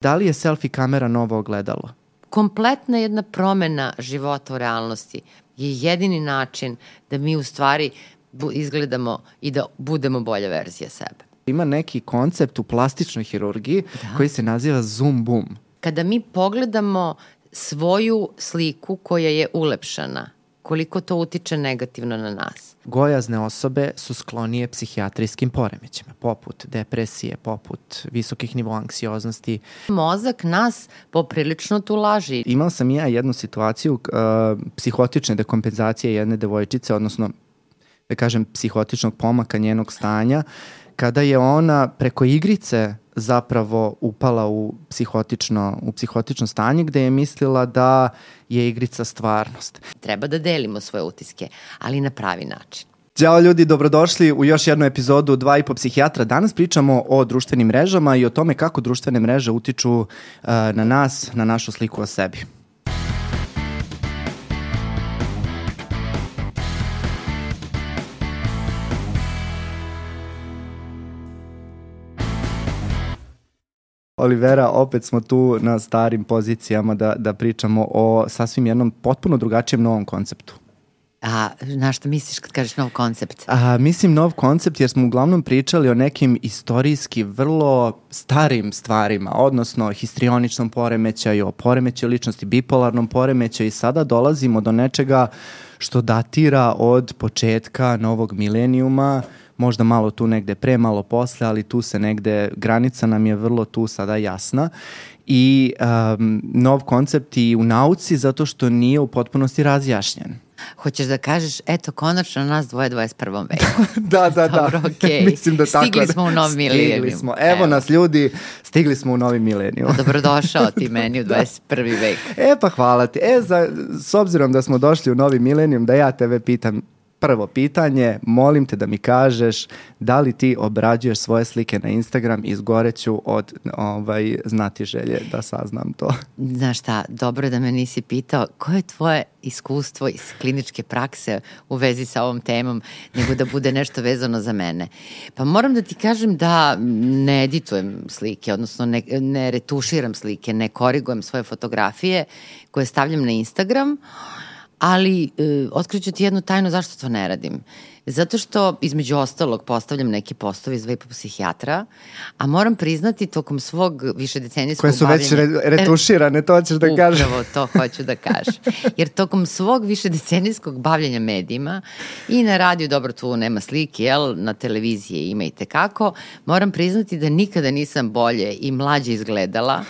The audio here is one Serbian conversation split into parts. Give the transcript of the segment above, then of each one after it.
Da li je selfie kamera novo ogledalo? Kompletna jedna promena života u realnosti je jedini način da mi u stvari izgledamo i da budemo bolja verzija sebe. Ima neki koncept u plastičnoj hirurgiji da. koji se naziva zoom boom. Kada mi pogledamo svoju sliku koja je ulepšana, koliko to utiče negativno na nas. Gojazne osobe su sklonije psihijatrijskim poremećima, poput depresije, poput visokih nivoa anksioznosti. Mozak nas poprilično tu laži. Imao sam ja jednu situaciju uh, psihotične dekompenzacije jedne devojčice, odnosno da kažem psihotičnog pomaka njenog stanja, kada je ona preko igrice zapravo upala u psihotično, u psihotično stanje gde je mislila da je igrica stvarnost. Treba da delimo svoje utiske, ali na pravi način. Ćao ljudi, dobrodošli u još jednu epizodu Dva i po psihijatra. Danas pričamo o društvenim mrežama i o tome kako društvene mreže utiču uh, na nas, na našu sliku o sebi. Olivera, opet smo tu na starim pozicijama da, da pričamo o sasvim jednom potpuno drugačijem novom konceptu. A na što misliš kad kažeš nov koncept? A, mislim nov koncept jer smo uglavnom pričali o nekim istorijski vrlo starim stvarima, odnosno histrioničnom poremećaju, o poremećaju ličnosti, bipolarnom poremećaju i sada dolazimo do nečega što datira od početka novog milenijuma, možda malo tu negde pre, malo posle, ali tu se negde, granica nam je vrlo tu sada jasna i um, nov koncept i u nauci zato što nije u potpunosti razjašnjen. Hoćeš da kažeš, eto, konačno nas dvoje 21. veku. da, da, da. Dobro, okay. Mislim da tako. Stigli smo u novi milenijum. Stigli smo. Evo, Evo nas ljudi, stigli smo u novi milenijum. Dobrodošao ti meni u 21. vek. E pa hvala ti. E, za, s obzirom da smo došli u novi milenijum, da ja tebe pitam, Prvo pitanje, molim te da mi kažeš da li ti obrađuješ svoje slike na Instagram i zgoreću od ovaj, znati želje da saznam to. Znaš šta, dobro da me nisi pitao koje je tvoje iskustvo iz kliničke prakse u vezi sa ovom temom, nego da bude nešto vezano za mene. Pa moram da ti kažem da ne editujem slike, odnosno ne, ne retuširam slike, ne korigujem svoje fotografije koje stavljam na Instagram, ali e, otkriću ti jednu tajnu zašto to ne radim. Zato što, između ostalog, postavljam neki postovi iz VIPA psihijatra, a moram priznati tokom svog višedecenijskog Koje su već re, retuširane, to ćeš da kažeš. Upravo to hoću da kažem. Jer tokom svog višedecenijskog bavljanja medijima i na radiju, dobro, tu nema slike, jel, na televiziji ima i tekako, moram priznati da nikada nisam bolje i mlađe izgledala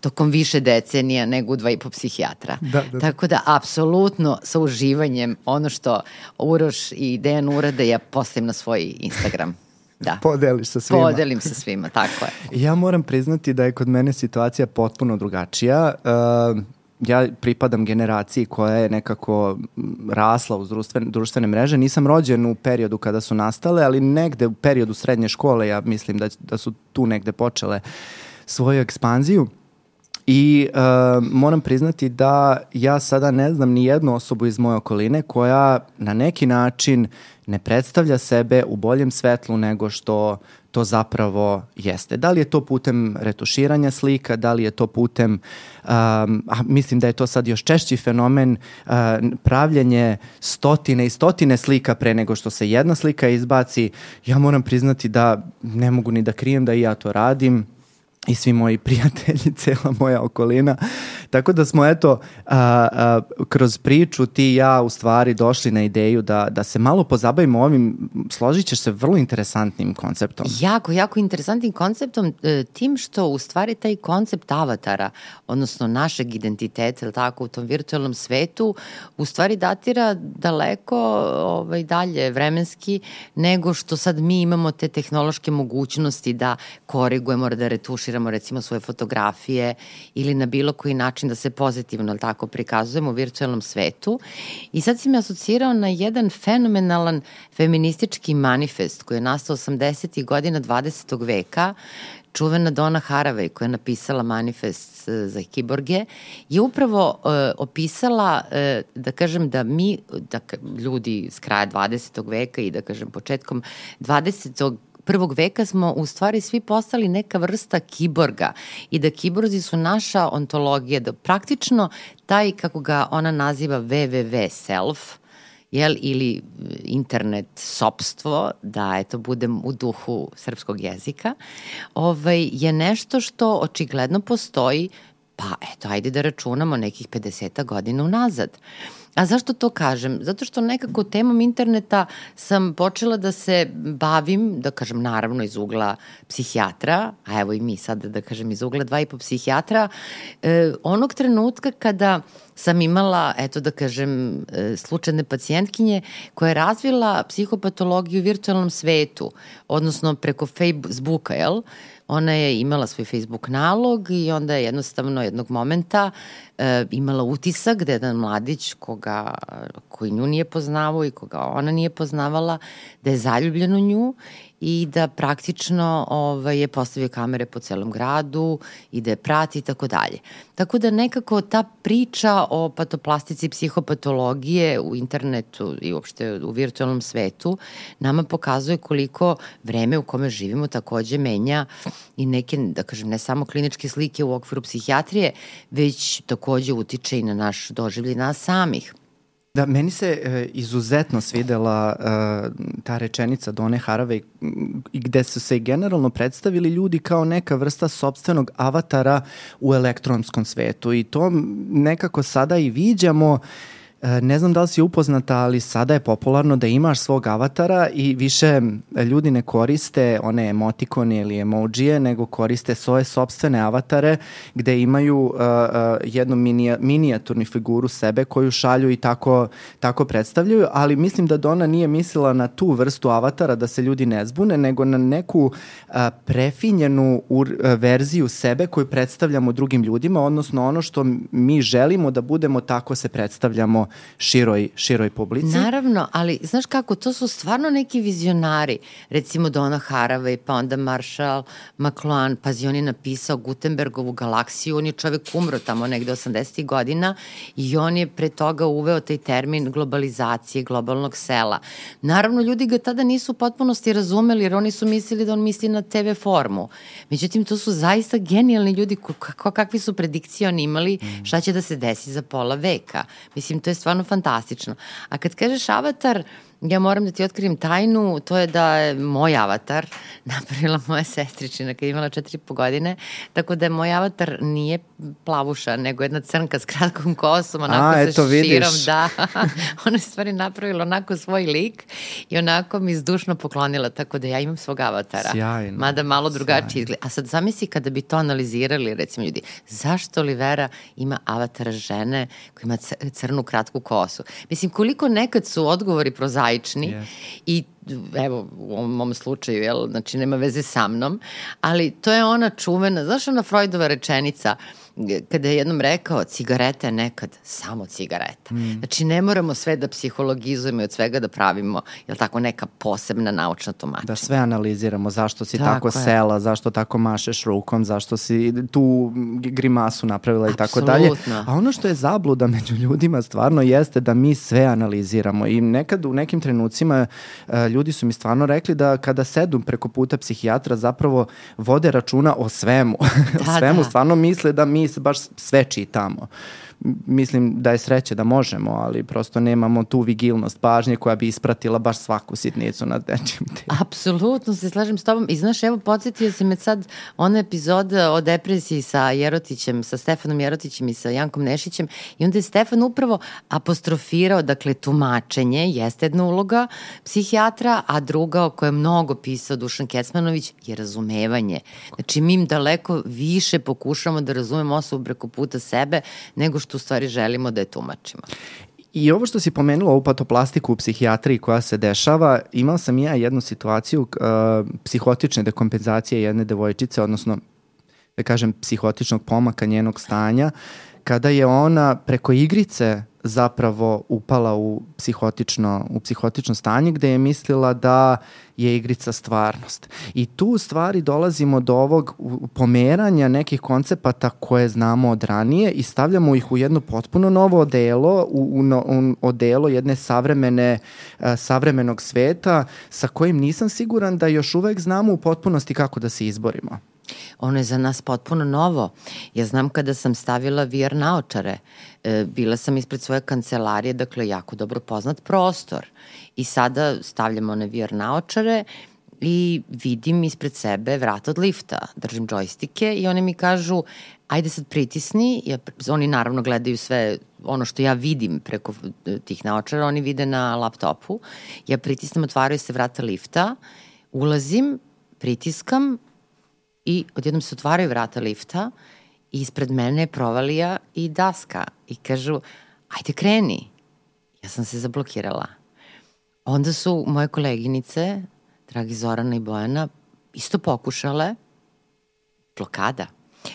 tokom više decenija nego u dva i po psihijatra. Da, da. Tako da, apsolutno, sa uživanjem, ono što Uroš i Dejan urade, ja postavim na svoj Instagram. Da. Podeliš sa svima. Podelim sa svima, tako je. Ja moram priznati da je kod mene situacija potpuno drugačija. Uh, ja pripadam generaciji koja je nekako rasla uz društvene, društvene mreže. Nisam rođen u periodu kada su nastale, ali negde u periodu srednje škole ja mislim da, da su tu negde počele svoju ekspanziju. I uh, moram priznati da ja sada ne znam ni jednu osobu iz moje okoline koja na neki način ne predstavlja sebe u boljem svetlu nego što to zapravo jeste. Da li je to putem retuširanja slika, da li je to putem, um, a mislim da je to sad još češći fenomen, uh, pravljenje stotine i stotine slika pre nego što se jedna slika izbaci. Ja moram priznati da ne mogu ni da krijem da i ja to radim i svi moji prijatelji, cela moja okolina. Tako da smo eto a, a, kroz priču ti i ja u stvari došli na ideju da, da se malo pozabavimo ovim, složit ćeš se vrlo interesantnim konceptom. Jako, jako interesantnim konceptom, e, tim što u stvari taj koncept avatara, odnosno našeg identiteta, ili tako, u tom virtualnom svetu, u stvari datira daleko ovaj, dalje vremenski nego što sad mi imamo te tehnološke mogućnosti da korigujemo, da retušimo retuširamo recimo svoje fotografije ili na bilo koji način da se pozitivno tako prikazujemo u virtualnom svetu. I sad si me asocirao na jedan fenomenalan feministički manifest koji je nastao 80. godina 20. veka čuvena Donna Haraway koja je napisala manifest e, za kiborge je upravo uh, opisala uh, da kažem da mi da ljudi s kraja 20. veka i da kažem početkom 20 21. veka smo u stvari svi postali neka vrsta kiborga i da kiborzi su naša ontologija, da praktično taj, kako ga ona naziva, www self, jel, ili e, internet sopstvo, da eto budem u duhu srpskog jezika, ovaj, je nešto što očigledno postoji pa eto, ajde da računamo nekih 50 godina unazad. A zašto to kažem? Zato što nekako temom interneta sam počela da se bavim, da kažem naravno iz ugla psihijatra, a evo i mi sad da kažem iz ugla dva i po psihijatra, e, onog trenutka kada sam imala, eto da kažem, e, slučajne pacijentkinje koja je razvila psihopatologiju u virtualnom svetu, odnosno preko Facebooka, jel? Ona je imala svoj Facebook nalog i onda je jednostavno jednog momenta e, imala utisak da je jedan mladić koga, koji nju nije poznavao i koga ona nije poznavala, da je zaljubljen u nju i da praktično ovaj, je postavio kamere po celom gradu i da je prati i tako dalje. Tako da nekako ta priča o patoplastici psihopatologije u internetu i uopšte u virtualnom svetu nama pokazuje koliko vreme u kome živimo takođe menja i neke, da kažem, ne samo kliničke slike u okviru psihijatrije, već takođe utiče i na naš doživlje nas samih. Da, meni se e, izuzetno svidela e, ta rečenica Done Harave gde su se generalno predstavili ljudi kao neka vrsta sobstvenog avatara u elektronskom svetu i to nekako sada i viđamo ne znam da li si upoznata, ali sada je popularno da imaš svog avatara i više ljudi ne koriste one emotikone ili emojije, nego koriste svoje sobstvene avatare gde imaju uh, uh, jednu minija, minijaturni figuru sebe koju šalju i tako, tako predstavljaju, ali mislim da Dona nije mislila na tu vrstu avatara da se ljudi ne zbune, nego na neku uh, prefinjenu ur, uh, verziju sebe koju predstavljamo drugim ljudima, odnosno ono što mi želimo da budemo, tako se predstavljamo široj, široj publici. Naravno, ali znaš kako, to su stvarno neki vizionari. Recimo Donna Haraway, pa onda Marshall McLuhan, pazi, on je napisao Gutenbergovu galaksiju, on je čovek umro tamo negde 80. godina i on je pre toga uveo taj termin globalizacije, globalnog sela. Naravno, ljudi ga tada nisu u potpunosti razumeli, jer oni su mislili da on misli na TV formu. Međutim, to su zaista genijalni ljudi, kako, kakvi su predikcije oni imali, mm. šta će da se desi za pola veka. Mislim, to je stvarno fantastično. A kad kažeš avatar, ja moram da ti otkrijem tajnu, to je da je moj avatar napravila moja sestričina kad je imala četiri po godine, tako da je moj avatar nije plavuša, nego jedna crnka s kratkom kosom, onako A, sa eto, širom, vidiš. da. Ona je stvari napravila onako svoj lik i onako mi zdušno poklonila, tako da ja imam svog avatara. Sjajno. Mada malo drugačije izgleda. A sad zamisli kada bi to analizirali, recimo ljudi, zašto Olivera ima avatara žene koja ima crnu kratku kosu? Mislim, koliko nekad su odgovori prozaični prozaični yes. i evo, u ovom mom slučaju, jel, znači nema veze sa mnom, ali to je ona čuvena, znaš ona Freudova rečenica, uh, kada je jednom rekao cigareta je nekad samo cigareta. Mm. Znači ne moramo sve da psihologizujemo i od svega da pravimo, jel tako, neka posebna naučna tumačenja. Da sve analiziramo, zašto si tako, tako je. sela, zašto tako mašeš rukom, zašto si tu grimasu napravila i tako dalje. A ono što je zabluda među ljudima stvarno jeste da mi sve analiziramo i nekad u nekim trenucima uh, ljudi su mi stvarno rekli da kada sedu preko puta psihijatra zapravo vode računa o svemu. Da, o svemu, da. stvarno misle da mi baš sve čitamo mislim da je sreće da možemo, ali prosto nemamo tu vigilnost pažnje koja bi ispratila baš svaku sitnicu nad nečim. Apsolutno se slažem s tobom. I znaš, evo, podsjetio se me sad ona epizoda o depresiji sa Jerotićem, sa Stefanom Jerotićem i sa Jankom Nešićem i onda je Stefan upravo apostrofirao, dakle, tumačenje jeste jedna uloga psihijatra, a druga o kojoj je mnogo pisao Dušan Kecmanović je razumevanje. Znači, mi im daleko više pokušamo da razumemo osobu preko puta sebe nego što što u stvari želimo da je tumačimo. I ovo što si pomenula, ovu patoplastiku u psihijatriji koja se dešava, imao sam ja jednu situaciju uh, psihotične dekompenzacije jedne devojčice, odnosno da kažem psihotičnog pomaka njenog stanja, kada je ona preko igrice zapravo upala u psihotično, u psihotično stanje gde je mislila da je igrica stvarnost. I tu u stvari dolazimo do ovog pomeranja nekih koncepata koje znamo od ranije i stavljamo ih u jedno potpuno novo odelo, u, u, u odelo jedne savremene, uh, savremenog sveta sa kojim nisam siguran da još uvek znamo u potpunosti kako da se izborimo. Ono je za nas potpuno novo. Ja znam kada sam stavila VR naočare, e, bila sam ispred svoje kancelarije, dakle jako dobro poznat prostor. I sada stavljam one VR naočare i vidim ispred sebe vrat od lifta, držim džojstike i oni mi kažu ajde sad pritisni, ja, oni naravno gledaju sve ono što ja vidim preko e, tih naočara, oni vide na laptopu, ja pritisnem, otvaraju se vrata lifta, ulazim, pritiskam, i odjednom se otvaraju vrata lifta i ispred mene je provalija i daska i kažu ajde kreni. Ja sam se zablokirala. Onda su moje koleginice, dragi Zorana i Bojana, isto pokušale blokada.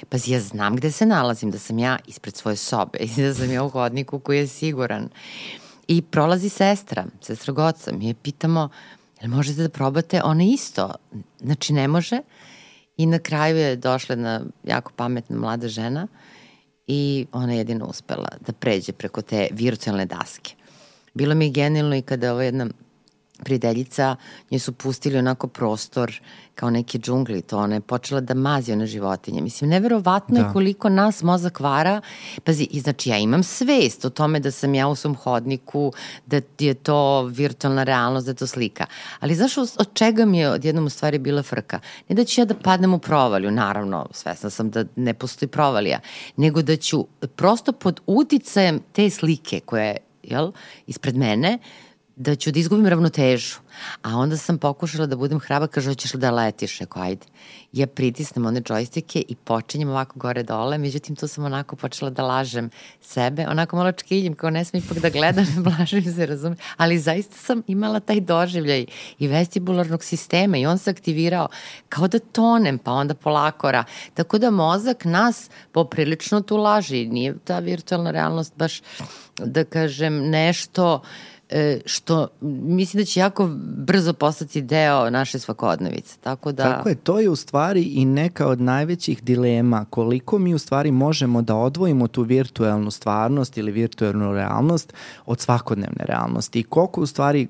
Pazi, ja znam gde se nalazim, da sam ja ispred svoje sobe i da sam ja u hodniku koji je siguran. I prolazi sestra, sestra Goca, mi je pitamo, jel možete da probate? Ona isto. Znači, ne može. I na kraju je došla jedna jako pametna mlada žena i ona je jedino uspela da pređe preko te virtualne daske. Bilo mi je genijalno i kada ova jedna prideljica, nje su pustili onako prostor kao neke džungli, to ona je počela da mazi one životinje. Mislim, neverovatno da. je koliko nas mozak vara. Pazi, i znači ja imam svest o tome da sam ja u svom hodniku, da je to virtualna realnost, da je to slika. Ali znaš od čega mi je odjednom u stvari bila frka? Ne da ću ja da padnem u provalju, naravno, svesna sam da ne postoji provalija, nego da ću prosto pod uticajem te slike koja je jel, ispred mene, da ću da izgubim ravnotežu. A onda sam pokušala da budem hraba, kaže, hoćeš li da letiš? Eko, ajde. Ja pritisnem one džojstike i počinjem ovako gore dole, međutim tu sam onako počela da lažem sebe, onako malo čkiljim, kao ne smem ipak da gledam, blažim se, razumem. Ali zaista sam imala taj doživljaj i vestibularnog sistema i on se aktivirao kao da tonem, pa onda polako ra. Tako da mozak nas poprilično tu laži. Nije ta virtualna realnost baš, da kažem, nešto uh, što mislim da će jako brzo postati deo naše svakodnevice. Tako da... Tako je, to je u stvari i neka od najvećih dilema koliko mi u stvari možemo da odvojimo tu virtuelnu stvarnost ili virtuelnu realnost od svakodnevne realnosti i koliko u stvari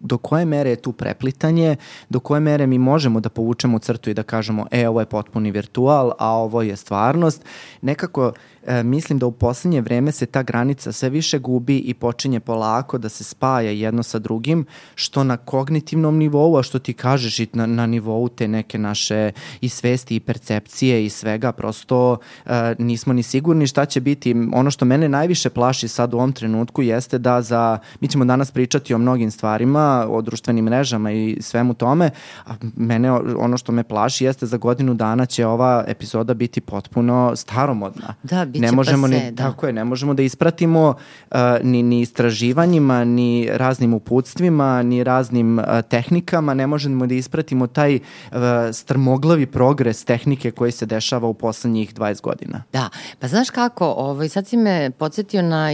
do koje mere je tu preplitanje, do koje mere mi možemo da povučemo crtu i da kažemo e, ovo je potpuni virtual, a ovo je stvarnost. Nekako e, mislim da u poslednje vreme se ta granica sve više gubi i počinje polako da se spaja jedno sa drugim, što na kognitivnom nivou, a što ti kažeš i na, na nivou te neke naše i svesti i percepcije i svega, prosto e, nismo ni sigurni šta će biti. Ono što mene najviše plaši sad u ovom trenutku jeste da za, mi ćemo danas pričati o mnogim stvarima, o društvenim mrežama i svemu tome, a mene ono što me plaši jeste za godinu dana će ova epizoda biti potpuno staromodna. Da, biće ne možemo pase, ni, da. Tako je, ne možemo da ispratimo uh, ni, ni istraživanjima, ni raznim uputstvima, ni raznim uh, tehnikama, ne možemo da ispratimo taj uh, strmoglavi progres tehnike koji se dešava u poslednjih 20 godina. Da, pa znaš kako, ovaj, sad si me podsjetio na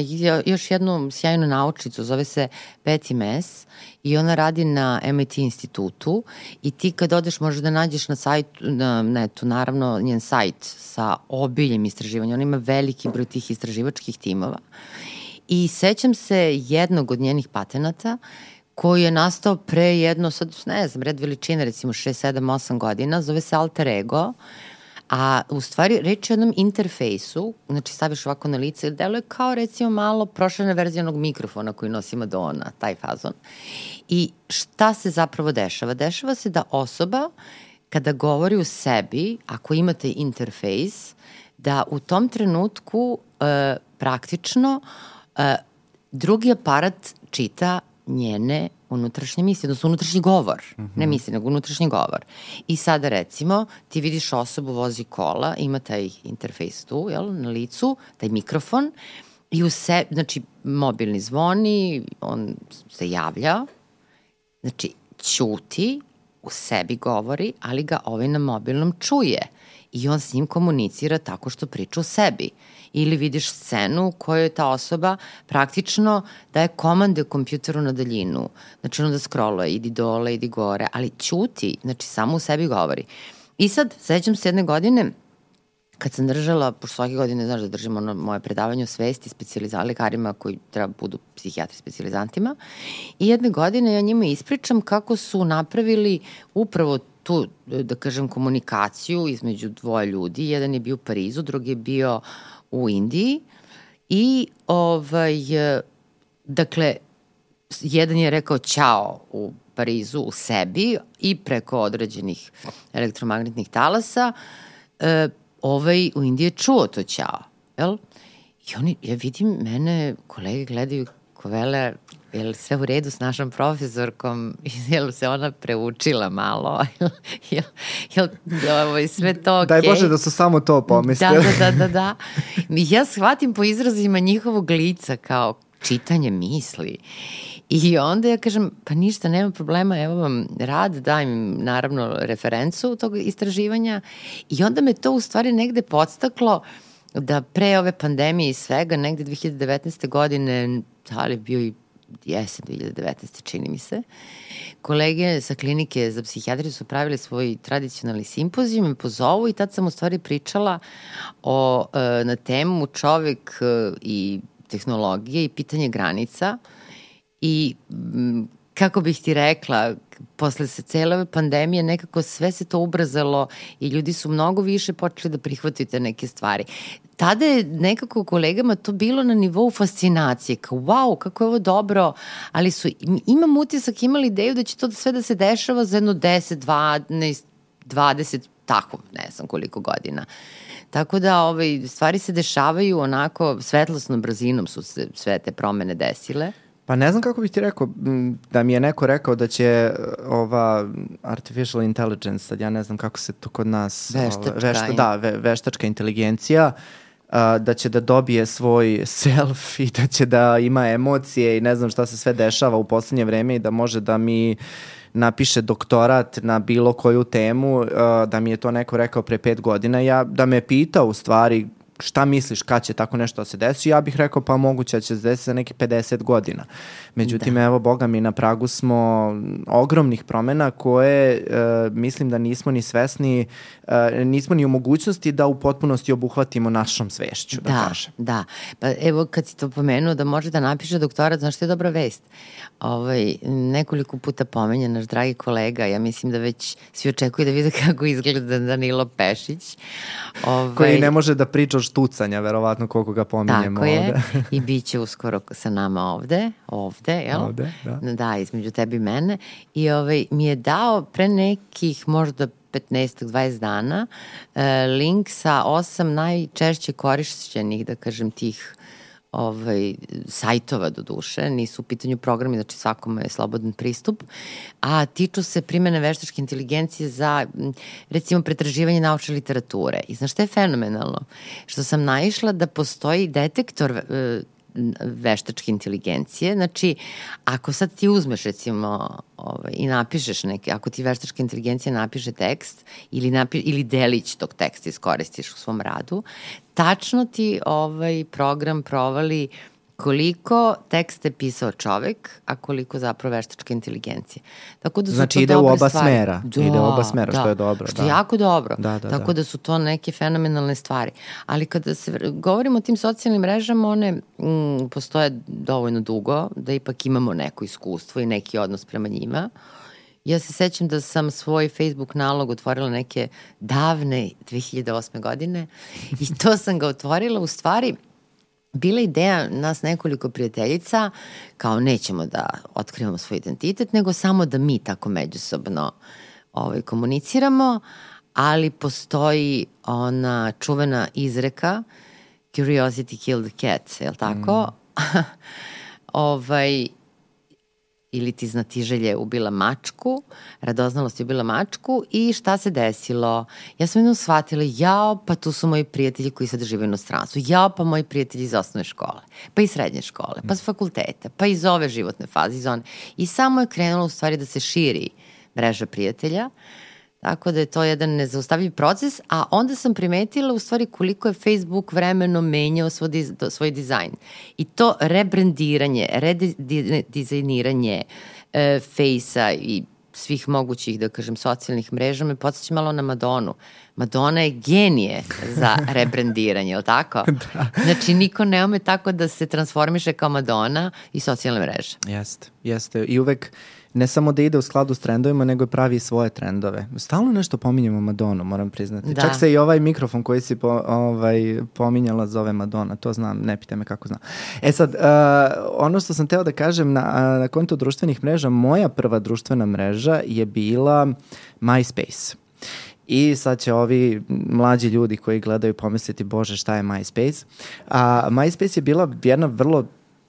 još jednu sjajnu naučnicu, zove se Betty Mess i ona radi na MIT institutu i ti kad odeš možeš da nađeš na sajtu, na netu, naravno njen sajt sa obiljem istraživanja. Ona ima veliki broj tih istraživačkih timova. I sećam se jednog od njenih patenata koji je nastao pre jedno, sad ne znam, red veličine, recimo 6, 7, 8 godina, zove se Alter Ego. Uh, A u stvari reč je o jednom interfejsu, znači staviš ovako na lice, deluje kao recimo malo prošljena verzija onog mikrofona koji nosi Madonna, taj fazon. I šta se zapravo dešava? Dešava se da osoba kada govori u sebi, ako imate interfejs, da u tom trenutku e, praktično e, drugi aparat čita njene unutrašnje misli, odnosno unutrašnji govor, mm -hmm. ne misli, nego unutrašnji govor. I sada recimo, ti vidiš osobu vozi kola, ima taj interfejs tu, jel, na licu, taj mikrofon, i u se, znači, mobilni zvoni, on se javlja, znači, ćuti, u sebi govori, ali ga ovaj na mobilnom čuje i on s njim komunicira tako što priča o sebi. Ili vidiš scenu u kojoj ta osoba praktično daje komande kompjuteru na daljinu. Znači ono da scrolluje, idi dole, idi gore, ali ćuti, znači samo u sebi govori. I sad, sećam se jedne godine, kad sam držala, pošto svake godine, znaš, da držim ono moje predavanje o svesti specializali lekarima koji treba da budu psihijatri specializantima. I jedne godine ja njima ispričam kako su napravili upravo tu, da kažem, komunikaciju između dvoje ljudi. Jedan je bio u Parizu, drugi je bio u Indiji. I, ovaj, dakle, jedan je rekao ćao u Parizu u sebi i preko određenih elektromagnetnih talasa. E, ovaj u Indiji je čuo to ćao, jel? I oni, ja vidim, mene kolege gledaju ko vele, je li sve u redu s našom profesorkom, je li se ona preučila malo, je, je, je sve to okay. Daj Bože da su samo to pomislili. Da, da, da, da, da. Ja shvatim po izrazima njihovog lica kao čitanje misli. I onda ja kažem, pa ništa, nema problema, evo vam rad, dajem naravno referencu tog istraživanja i onda me to u stvari negde podstaklo da pre ove pandemije i svega, negde 2019. godine, da li bio i jesen 2019. čini mi se, kolege sa klinike za psihijatriju su pravili svoj tradicionalni simpozijum i pozovu i tad sam u stvari pričala o, e, na temu čovek e, i tehnologije i pitanje granica – i kako bih ti rekla, posle se cele ove pandemije nekako sve se to ubrzalo i ljudi su mnogo više počeli da prihvataju te neke stvari. Tada je nekako kolegama to bilo na nivou fascinacije, kao wow, kako je ovo dobro, ali su, imam utisak, imali ideju da će to sve da se dešava za jedno 10, 12, 20, tako, ne znam koliko godina. Tako da ovaj, stvari se dešavaju onako svetlosnom brzinom su se sve te promene desile. Pa ne znam kako bih ti rekao, da mi je neko rekao da će e, ova artificial intelligence, sad ja ne znam kako se to kod nas... Veštačka. Ova, vešta, da, ve, veštačka inteligencija, a, da će da dobije svoj self i da će da ima emocije i ne znam šta se sve dešava u poslednje vreme i da može da mi napiše doktorat na bilo koju temu, da mi je to neko rekao pre pet godina, ja, da me pita u stvari šta misliš kad će tako nešto da se desi, ja bih rekao pa moguće da će se desiti za neke 50 godina. Međutim, da. evo, boga mi, na pragu smo ogromnih promena koje e, mislim da nismo ni svesni, e, nismo ni u mogućnosti da u potpunosti obuhvatimo našom svešću, da, da kažem. Da, pa evo kad si to pomenuo da može da napiše doktorat, znaš što je dobra vest? Ovaj, nekoliko puta pomenja naš dragi kolega, ja mislim da već svi očekuju da vide kako izgleda Danilo Pešić. Ovaj, Koji ne može da priča o štucanja, verovatno koliko ga pominjemo ovde. Tako je, i bit će uskoro sa nama ovde, ovde, jel? Ovde, da. Da, između tebi i mene. I ovaj, mi je dao pre nekih možda 15-20 dana e, link sa osam najčešće korišćenih, da kažem, tih ovaj, sajtova do duše, nisu u pitanju programi, znači svakome je slobodan pristup, a tiču se primene veštačke inteligencije za, recimo, pretraživanje naučne literature. I znaš što je fenomenalno? Što sam naišla da postoji detektor e, veštačke inteligencije. Znači, ako sad ti uzmeš recimo ovaj, i napišeš neke, ako ti veštačka inteligencija napiše tekst ili, napi, ili delić tog teksta iskoristiš u svom radu, tačno ti ovaj program provali uh, koliko tekst je pisao čovek, a koliko zapravo veštačka inteligencija. Tako da su znači to ide u oba stvari. smera, da, ide u oba smera, da, što je dobro. Što da. je jako dobro. Da, da, Tako da. da su to neke fenomenalne stvari. Ali kada se govorimo o tim socijalnim mrežama, one mm, postoje dovoljno dugo, da ipak imamo neko iskustvo i neki odnos prema njima. Ja se sećam da sam svoj Facebook nalog otvorila neke davne 2008. godine i to sam ga otvorila u stvari bila ideja nas nekoliko prijateljica, kao nećemo da otkrivamo svoj identitet, nego samo da mi tako međusobno ovaj, komuniciramo, ali postoji ona čuvena izreka curiosity killed the cat, je li tako? Mm. ovaj, ili ti znatiželje ubila mačku, radoznalost je ubila mačku i šta se desilo? Ja sam jednom shvatila, jao, pa tu su moji prijatelji koji sad žive u inostranstvu, jao, pa moji prijatelji iz osnovne škole, pa iz srednje škole, pa s fakulteta, pa iz ove životne faze, iz one. I samo je krenulo u stvari da se širi mreža prijatelja, Tako da je to jedan nezaustavljiv proces, a onda sam primetila u stvari koliko je Facebook vremeno menjao svoj, diz, svoj dizajn. I to rebrandiranje, redizajniranje e, Face-a i svih mogućih, da kažem, socijalnih mreža me podsjeća malo na Madonu. Madonna je genije za rebrandiranje, je li tako? da. Znači, niko ne ume tako da se transformiše kao Madonna i socijalne mreže. Jeste, jeste. I uvek ne samo da ide u skladu s trendovima, nego pravi svoje trendove. Stalno nešto pominjemo Madonu, moram priznati. Da. Čak se i ovaj mikrofon koji si po, ovaj, pominjala zove Madonna, to znam, ne pite me kako znam. E sad, uh, ono što sam teo da kažem na, na kontu društvenih mreža, moja prva društvena mreža je bila MySpace. I sad će ovi mlađi ljudi koji gledaju pomisliti, bože šta je MySpace. A MySpace je bila jedna vrlo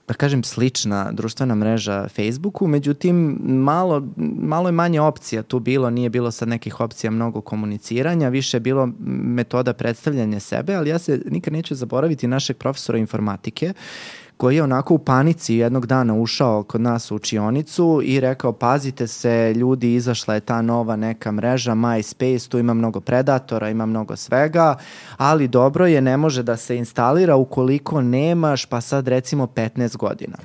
da kažem, slična društvena mreža Facebooku, međutim, malo, malo je manje opcija tu bilo, nije bilo sad nekih opcija mnogo komuniciranja, više je bilo metoda predstavljanja sebe, ali ja se nikad neću zaboraviti našeg profesora informatike, koji je onako u panici jednog dana ušao kod nas u učionicu i rekao pazite se ljudi izašla je ta nova neka mreža MySpace, tu ima mnogo predatora, ima mnogo svega, ali dobro je ne može da se instalira ukoliko nemaš pa sad recimo 15 godina.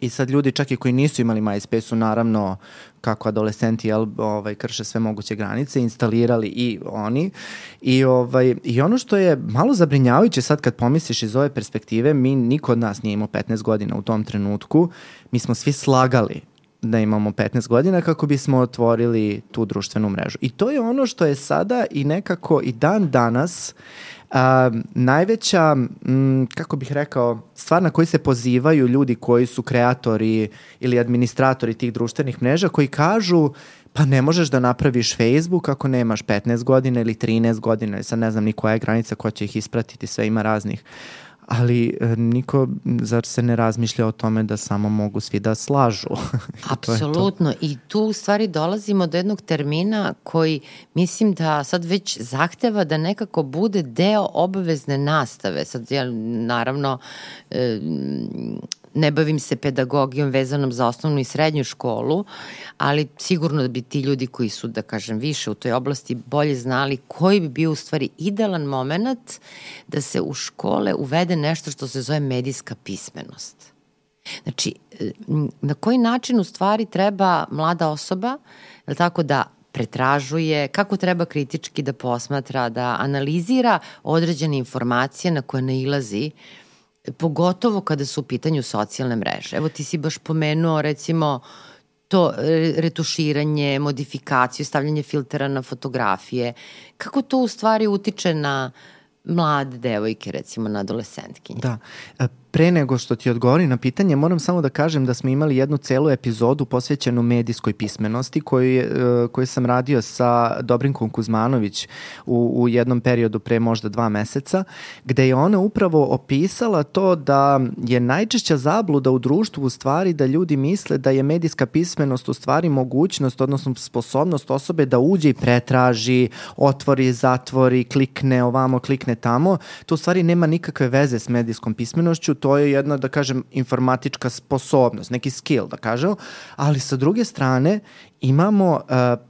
I sad ljudi čak i koji nisu imali MySpace su naravno kako adolescenti jel, ovaj, krše sve moguće granice, instalirali i oni. I, ovaj, I ono što je malo zabrinjavajuće sad kad pomisliš iz ove perspektive, mi niko od nas nije imao 15 godina u tom trenutku, mi smo svi slagali da imamo 15 godina kako bismo otvorili tu društvenu mrežu. I to je ono što je sada i nekako i dan danas a, najveća, m, kako bih rekao, stvar na koju se pozivaju ljudi koji su kreatori ili administratori tih društvenih mreža koji kažu pa ne možeš da napraviš Facebook ako nemaš 15 godina ili 13 godina, sad ne znam ni koja je granica ko će ih ispratiti, sve ima raznih ali e, niko, zar se ne razmišlja o tome da samo mogu svi da slažu? Apsolutno. I tu u stvari dolazimo do jednog termina koji mislim da sad već zahteva da nekako bude deo obavezne nastave. Sad, ja, naravno, e, ne bavim se pedagogijom vezanom za osnovnu i srednju školu, ali sigurno da bi ti ljudi koji su, da kažem, više u toj oblasti bolje znali koji bi bio u stvari idealan moment da se u škole uvede nešto što se zove medijska pismenost. Znači, na koji način u stvari treba mlada osoba, je tako da pretražuje, kako treba kritički da posmatra, da analizira određene informacije na koje nailazi uh, pogotovo kada su u pitanju socijalne mreže. Evo ti si baš pomenuo recimo to retuširanje, modifikaciju, stavljanje filtera na fotografije. Kako to u stvari utiče na mlade devojke, recimo na adolescentkinje? Da. E, pre nego što ti odgovori na pitanje, moram samo da kažem da smo imali jednu celu epizodu posvećenu medijskoj pismenosti koju, je, koju sam radio sa Dobrinkom Kuzmanović u, u jednom periodu pre možda dva meseca, gde je ona upravo opisala to da je najčešća zabluda u društvu u stvari da ljudi misle da je medijska pismenost u stvari mogućnost, odnosno sposobnost osobe da uđe i pretraži, otvori, zatvori, klikne ovamo, klikne tamo. To u stvari nema nikakve veze s medijskom pismenošću, to je jedna, da kažem, informatička sposobnost, neki skill, da kažem, ali sa druge strane imamo uh,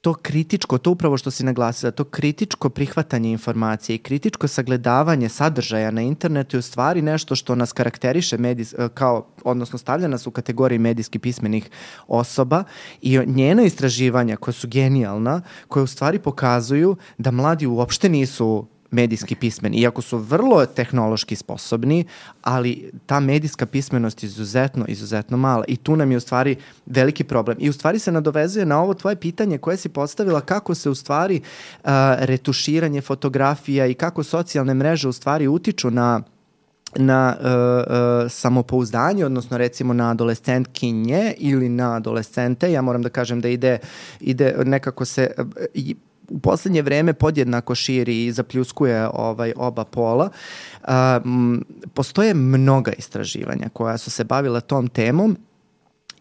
to kritičko, to upravo što si naglasila, to kritičko prihvatanje informacije i kritičko sagledavanje sadržaja na internetu je u stvari nešto što nas karakteriše medijs, uh, kao, odnosno stavlja nas u kategoriji medijski pismenih osoba i njena istraživanja koja su genijalna, koje u stvari pokazuju da mladi uopšte nisu medijski pismeni, iako su vrlo tehnološki sposobni, ali ta medijska pismenost je izuzetno, izuzetno mala i tu nam je u stvari veliki problem. I u stvari se nadovezuje na ovo tvoje pitanje koje si postavila kako se u stvari uh, retuširanje fotografija i kako socijalne mreže u stvari utiču na na uh, uh, samopouzdanje, odnosno recimo na adolescentkinje ili na adolescente, ja moram da kažem da ide, ide nekako se uh, u poslednje vreme podjednako širi i zapljuskuje ovaj oba pola. Um, postoje mnoga istraživanja koja su se bavila tom temom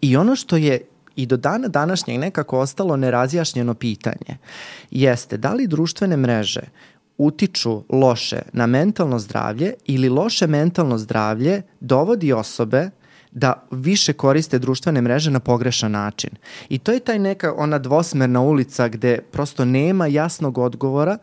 i ono što je i do dana današnjeg nekako ostalo nerazjašnjeno pitanje jeste da li društvene mreže utiču loše na mentalno zdravlje ili loše mentalno zdravlje dovodi osobe da više koriste društvene mreže na pogrešan način. I to je taj neka ona dvosmerna ulica gde prosto nema jasnog odgovora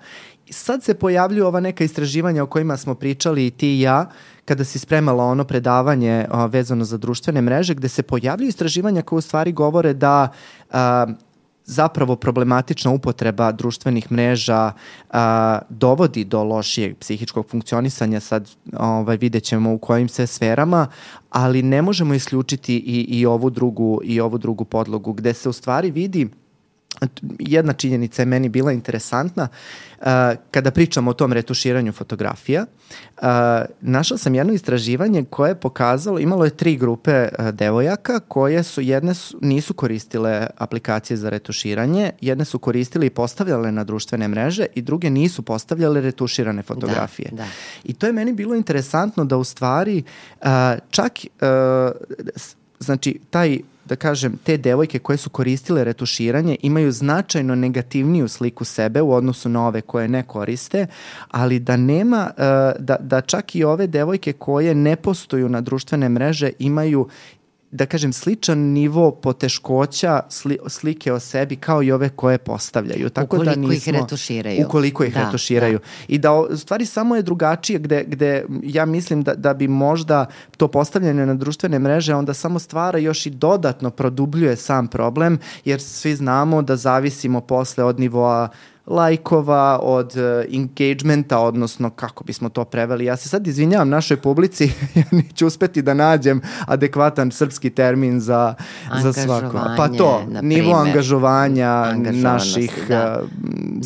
sad se pojavljuju ova neka istraživanja o kojima smo pričali i ti i ja, kada si spremala ono predavanje a, vezano za društvene mreže, gde se pojavljuju istraživanja koje u stvari govore da a, zapravo problematična upotreba društvenih mreža a, dovodi do lošijeg psihičkog funkcionisanja, sad ovaj, vidjet ćemo u kojim se sferama, ali ne možemo isključiti i, i, ovu drugu, i ovu drugu podlogu, gde se u stvari vidi jedna činjenica je meni bila interesantna. Kada pričamo o tom retuširanju fotografija, našla sam jedno istraživanje koje je pokazalo, imalo je tri grupe devojaka koje su, jedne su, nisu koristile aplikacije za retuširanje, jedne su koristile i postavljale na društvene mreže i druge nisu postavljale retuširane fotografije. Da, da. I to je meni bilo interesantno da u stvari čak znači taj da kažem, te devojke koje su koristile retuširanje imaju značajno negativniju sliku sebe u odnosu na ove koje ne koriste, ali da nema, e, da, da čak i ove devojke koje ne postoju na društvene mreže imaju da kažem, sličan nivo poteškoća sli, slike o sebi kao i ove koje postavljaju. Tako da ukoliko da nismo, ih retuširaju. Ukoliko ih da, retuširaju. Da. I da u stvari samo je drugačije gde, gde ja mislim da, da bi možda to postavljanje na društvene mreže onda samo stvara još i dodatno produbljuje sam problem jer svi znamo da zavisimo posle od nivoa lajkova, od uh, engagementa, odnosno kako bismo to preveli. Ja se sad izvinjavam našoj publici, ja neću uspeti da nađem adekvatan srpski termin za, za svako. Pa to, nivo angažovanja naših da. Uh,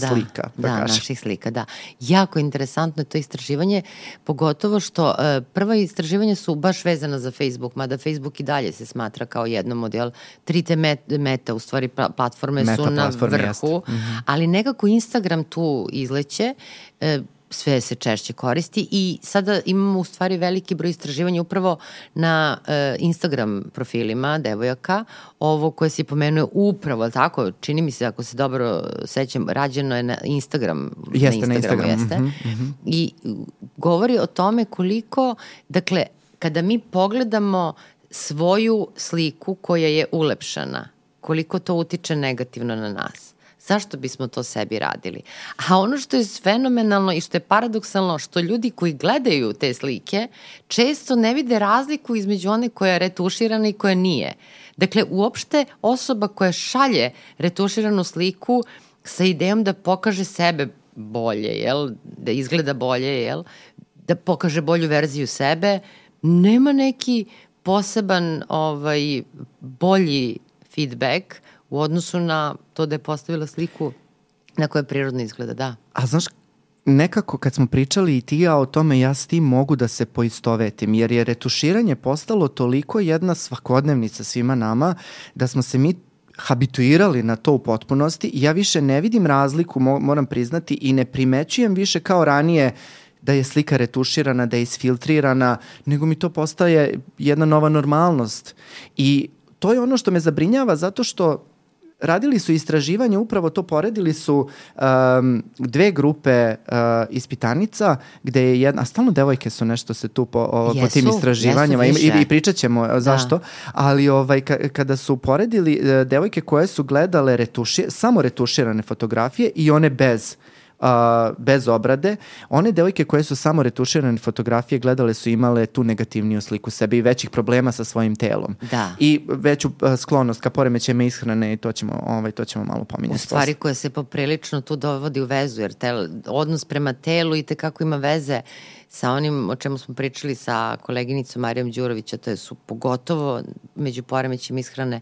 slika. Da, da naših slika, da. Jako interesantno je to istraživanje, pogotovo što uh, prva istraživanja su baš vezana za Facebook, mada Facebook i dalje se smatra kao jedno model. Tri te meta, u stvari platforme meta su na vrhu, mm -hmm. ali nekako Instagram tu izleće, e, sve se češće koristi i sada imamo u stvari veliki broj istraživanja upravo na e, Instagram profilima devojaka, ovo koje si pomenuo upravo, tako, čini mi se ako se dobro sećam, rađeno je na Instagram, jeste, na Instagramu, na Instagram. jeste. Mm -hmm. I govori o tome koliko, dakle, kada mi pogledamo svoju sliku koja je ulepšana, koliko to utiče negativno na nas Zašto bismo to sebi radili? A ono što je fenomenalno i što je paradoksalno, što ljudi koji gledaju te slike često ne vide razliku između one koja je retuširana i koja nije. Dakle, uopšte osoba koja šalje retuširanu sliku sa idejom da pokaže sebe bolje, jel? da izgleda bolje, jel? da pokaže bolju verziju sebe, nema neki poseban ovaj, bolji feedback u odnosu na to da je postavila sliku na kojoj prirodno izgleda, da. A znaš, nekako kad smo pričali i ti ja o tome, ja s tim mogu da se poistovetim, jer je retuširanje postalo toliko jedna svakodnevnica svima nama, da smo se mi habituirali na to u potpunosti i ja više ne vidim razliku, moram priznati, i ne primećujem više kao ranije da je slika retuširana, da je isfiltrirana, nego mi to postaje jedna nova normalnost. I to je ono što me zabrinjava zato što radili su istraživanje, upravo to poredili su um, dve grupe uh, ispitanica, gde je jedna, a stalno devojke su nešto se tu po, o, jesu, po tim istraživanjima i, i, i pričat ćemo da. zašto, ali ovaj, ka, kada su poredili uh, devojke koje su gledale retuši, samo retuširane fotografije i one bez a, bez obrade. One devojke koje su samo retuširane fotografije gledale su imale tu negativniju sliku sebe i većih problema sa svojim telom. Da. I veću a, sklonost ka poremećajima ishrane i to ćemo, ovaj, to ćemo malo pominjati. U stvari koja se poprilično tu dovodi u vezu, jer tel, odnos prema telu i tekako ima veze sa onim o čemu smo pričali sa koleginicom Marijom Đurovića, to je su pogotovo među poremećima ishrane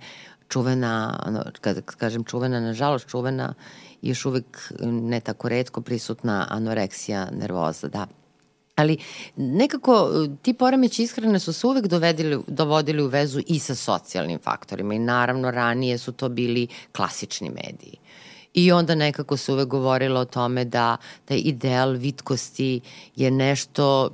čuvena, ono, kada kažem čuvena, nažalost čuvena još uvek ne tako redko prisutna anoreksija nervoza, da. Ali nekako ti poremeći ishrane su se uvek dovedili, dovodili u vezu i sa socijalnim faktorima i naravno ranije su to bili klasični mediji. I onda nekako se uvek govorilo o tome da taj ideal vitkosti je nešto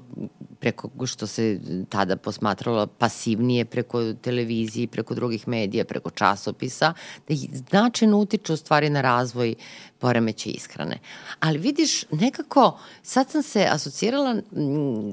preko što se tada posmatralo pasivnije preko televizije, preko drugih medija, preko časopisa, da značajno utiče u stvari na razvoj poremeće ishrane. Ali vidiš, nekako, sad sam se asocirala,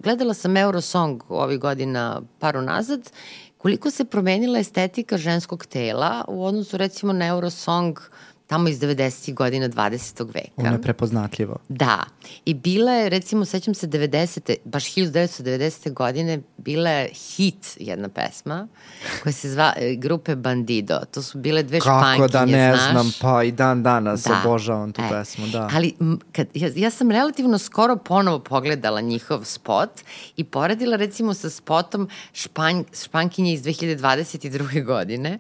gledala sam Eurosong ovih godina paru nazad koliko se promenila estetika ženskog tela u odnosu recimo na Eurosong tamo iz 90. godina 20. veka. Ono je prepoznatljivo. Da. I bila je, recimo, sećam se 90. baš 1990. godine, bila je hit jedna pesma koja se zva e, grupe Bandido. To su bile dve Kako špankinje, da ne znaš. znam, pa i dan danas Da. obožavam tu E, pesmu, da. Ali m, kad, ja, ja sam relativno skoro ponovo pogledala njihov spot i poredila recimo sa spotom španj, špankinje iz 2022. godine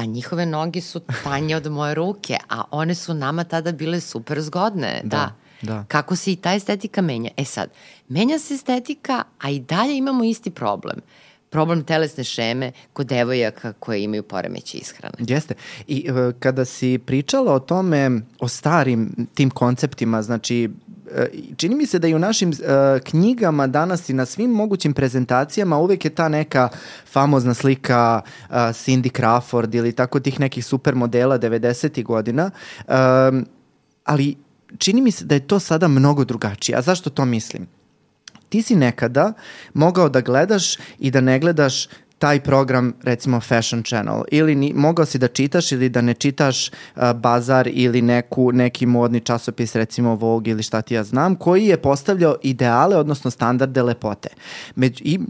pa njihove noge su tanje od moje ruke, a one su nama tada bile super zgodne. Da, Da, da. Kako se i ta estetika menja. E sad, menja se estetika, a i dalje imamo isti problem. Problem telesne šeme kod devojaka koje imaju poremeće ishrane. Jeste. I e, kada si pričala o tome, o starim tim konceptima, znači čini mi se da i u našim e, knjigama danas i na svim mogućim prezentacijama uvek je ta neka famozna slika e, Cindy Crawford ili tako tih nekih supermodela 90. godina, e, ali čini mi se da je to sada mnogo drugačije. A zašto to mislim? ti si nekada mogao da gledaš i da ne gledaš taj program, recimo Fashion Channel, ili ni, mogao si da čitaš ili da ne čitaš uh, Bazar ili neku, neki modni časopis, recimo Vogue ili šta ti ja znam, koji je postavljao ideale, odnosno standarde lepote. Među, I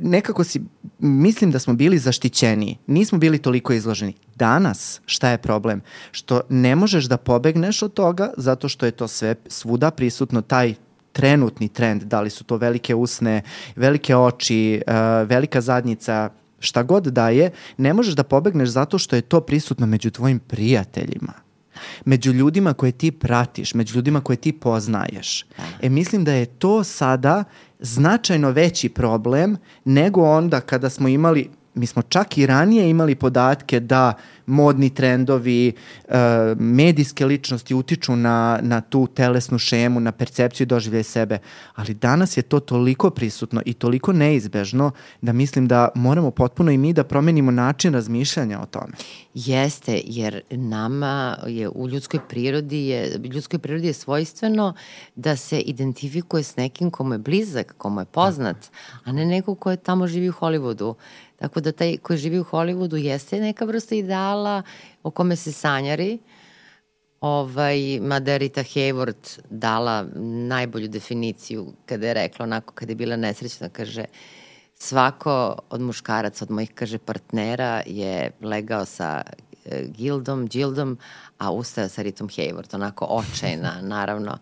nekako si, mislim da smo bili zaštićeniji, nismo bili toliko izloženi. Danas, šta je problem? Što ne možeš da pobegneš od toga zato što je to sve svuda prisutno, taj trenutni trend, da li su to velike usne, velike oči, uh, velika zadnjica, šta god da je, ne možeš da pobegneš zato što je to prisutno među tvojim prijateljima među ljudima koje ti pratiš, među ljudima koje ti poznaješ. E, mislim da je to sada značajno veći problem nego onda kada smo imali mi smo čak i ranije imali podatke da modni trendovi, e, medijske ličnosti utiču na, na tu telesnu šemu, na percepciju i doživljaj sebe, ali danas je to toliko prisutno i toliko neizbežno da mislim da moramo potpuno i mi da promenimo način razmišljanja o tome. Jeste, jer nama je u ljudskoj prirodi je, ljudskoj prirodi je svojstveno da se identifikuje s nekim komu je blizak, komu je poznat, a ne neko ko je tamo živi u Hollywoodu. Tako da taj koji živi u Hollywoodu jeste neka vrsta ideala o kome se sanjari, Ovaj, mada je Rita Hayward dala najbolju definiciju kada je rekla onako, kada je bila nesrećna, kaže svako od muškaraca, od mojih, kaže, partnera je legao sa e, Gildom, Gildom, a ustao sa Ritom Hayward, onako očajna, naravno.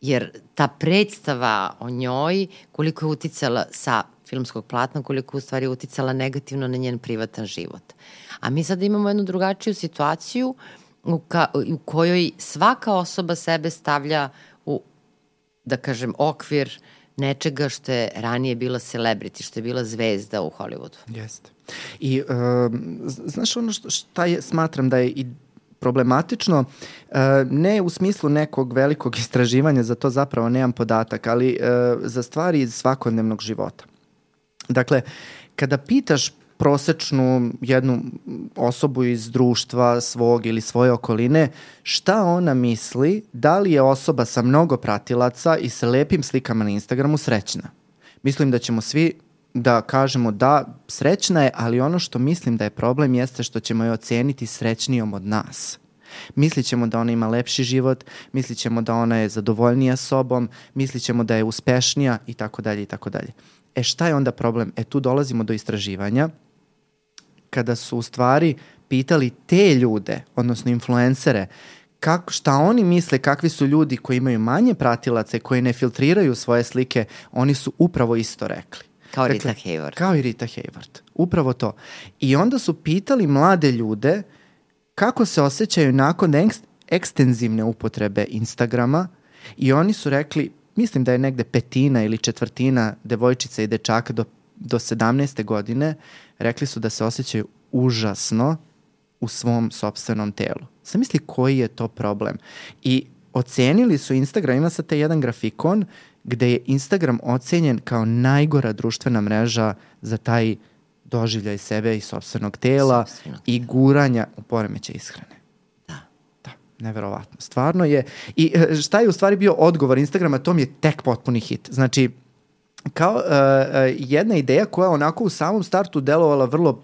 Jer ta predstava o njoj, koliko je uticala sa filmskog platna, koliko u stvari uticala negativno na njen privatan život. A mi sada imamo jednu drugačiju situaciju u, ka, u kojoj svaka osoba sebe stavlja u, da kažem, okvir nečega što je ranije bila celebrity, što je bila zvezda u Hollywoodu. Jeste. I um, znaš ono što, šta je, smatram da je i problematično, ne u smislu nekog velikog istraživanja, za to zapravo nemam podatak, ali za stvari iz svakodnevnog života. Dakle, kada pitaš prosečnu jednu osobu iz društva svog ili svoje okoline, šta ona misli, da li je osoba sa mnogo pratilaca i sa lepim slikama na Instagramu srećna? Mislim da ćemo svi da kažemo da, srećna je, ali ono što mislim da je problem jeste što ćemo je oceniti srećnijom od nas. Mislit ćemo da ona ima lepši život, mislit ćemo da ona je zadovoljnija sobom, mislit ćemo da je uspešnija i tako dalje i tako dalje. E šta je onda problem? E tu dolazimo do istraživanja kada su u stvari pitali te ljude, odnosno influencere, kako, šta oni misle, kakvi su ljudi koji imaju manje pratilace, koji ne filtriraju svoje slike, oni su upravo isto rekli. Kao Rita Hayward. Kao i Rita Hayward. Upravo to. I onda su pitali mlade ljude kako se osjećaju nakon ekst, ekstenzivne upotrebe Instagrama i oni su rekli, mislim da je negde petina ili četvrtina devojčica i dečaka do, do 17. godine, rekli su da se osjećaju užasno u svom sobstvenom telu. Zamisli koji je to problem. I ocenili su Instagram, ima sad taj jedan grafikon gde je Instagram ocenjen kao najgora društvena mreža za taj doživljaj sebe i sobstvenog tela Sopstvenog i guranja u poremeće ishrane. Neverovatno. Stvarno je. I e, šta je u stvari bio odgovor Instagrama, to mi je tek potpuni hit. Znači, kao uh, jedna ideja koja onako u samom startu delovala vrlo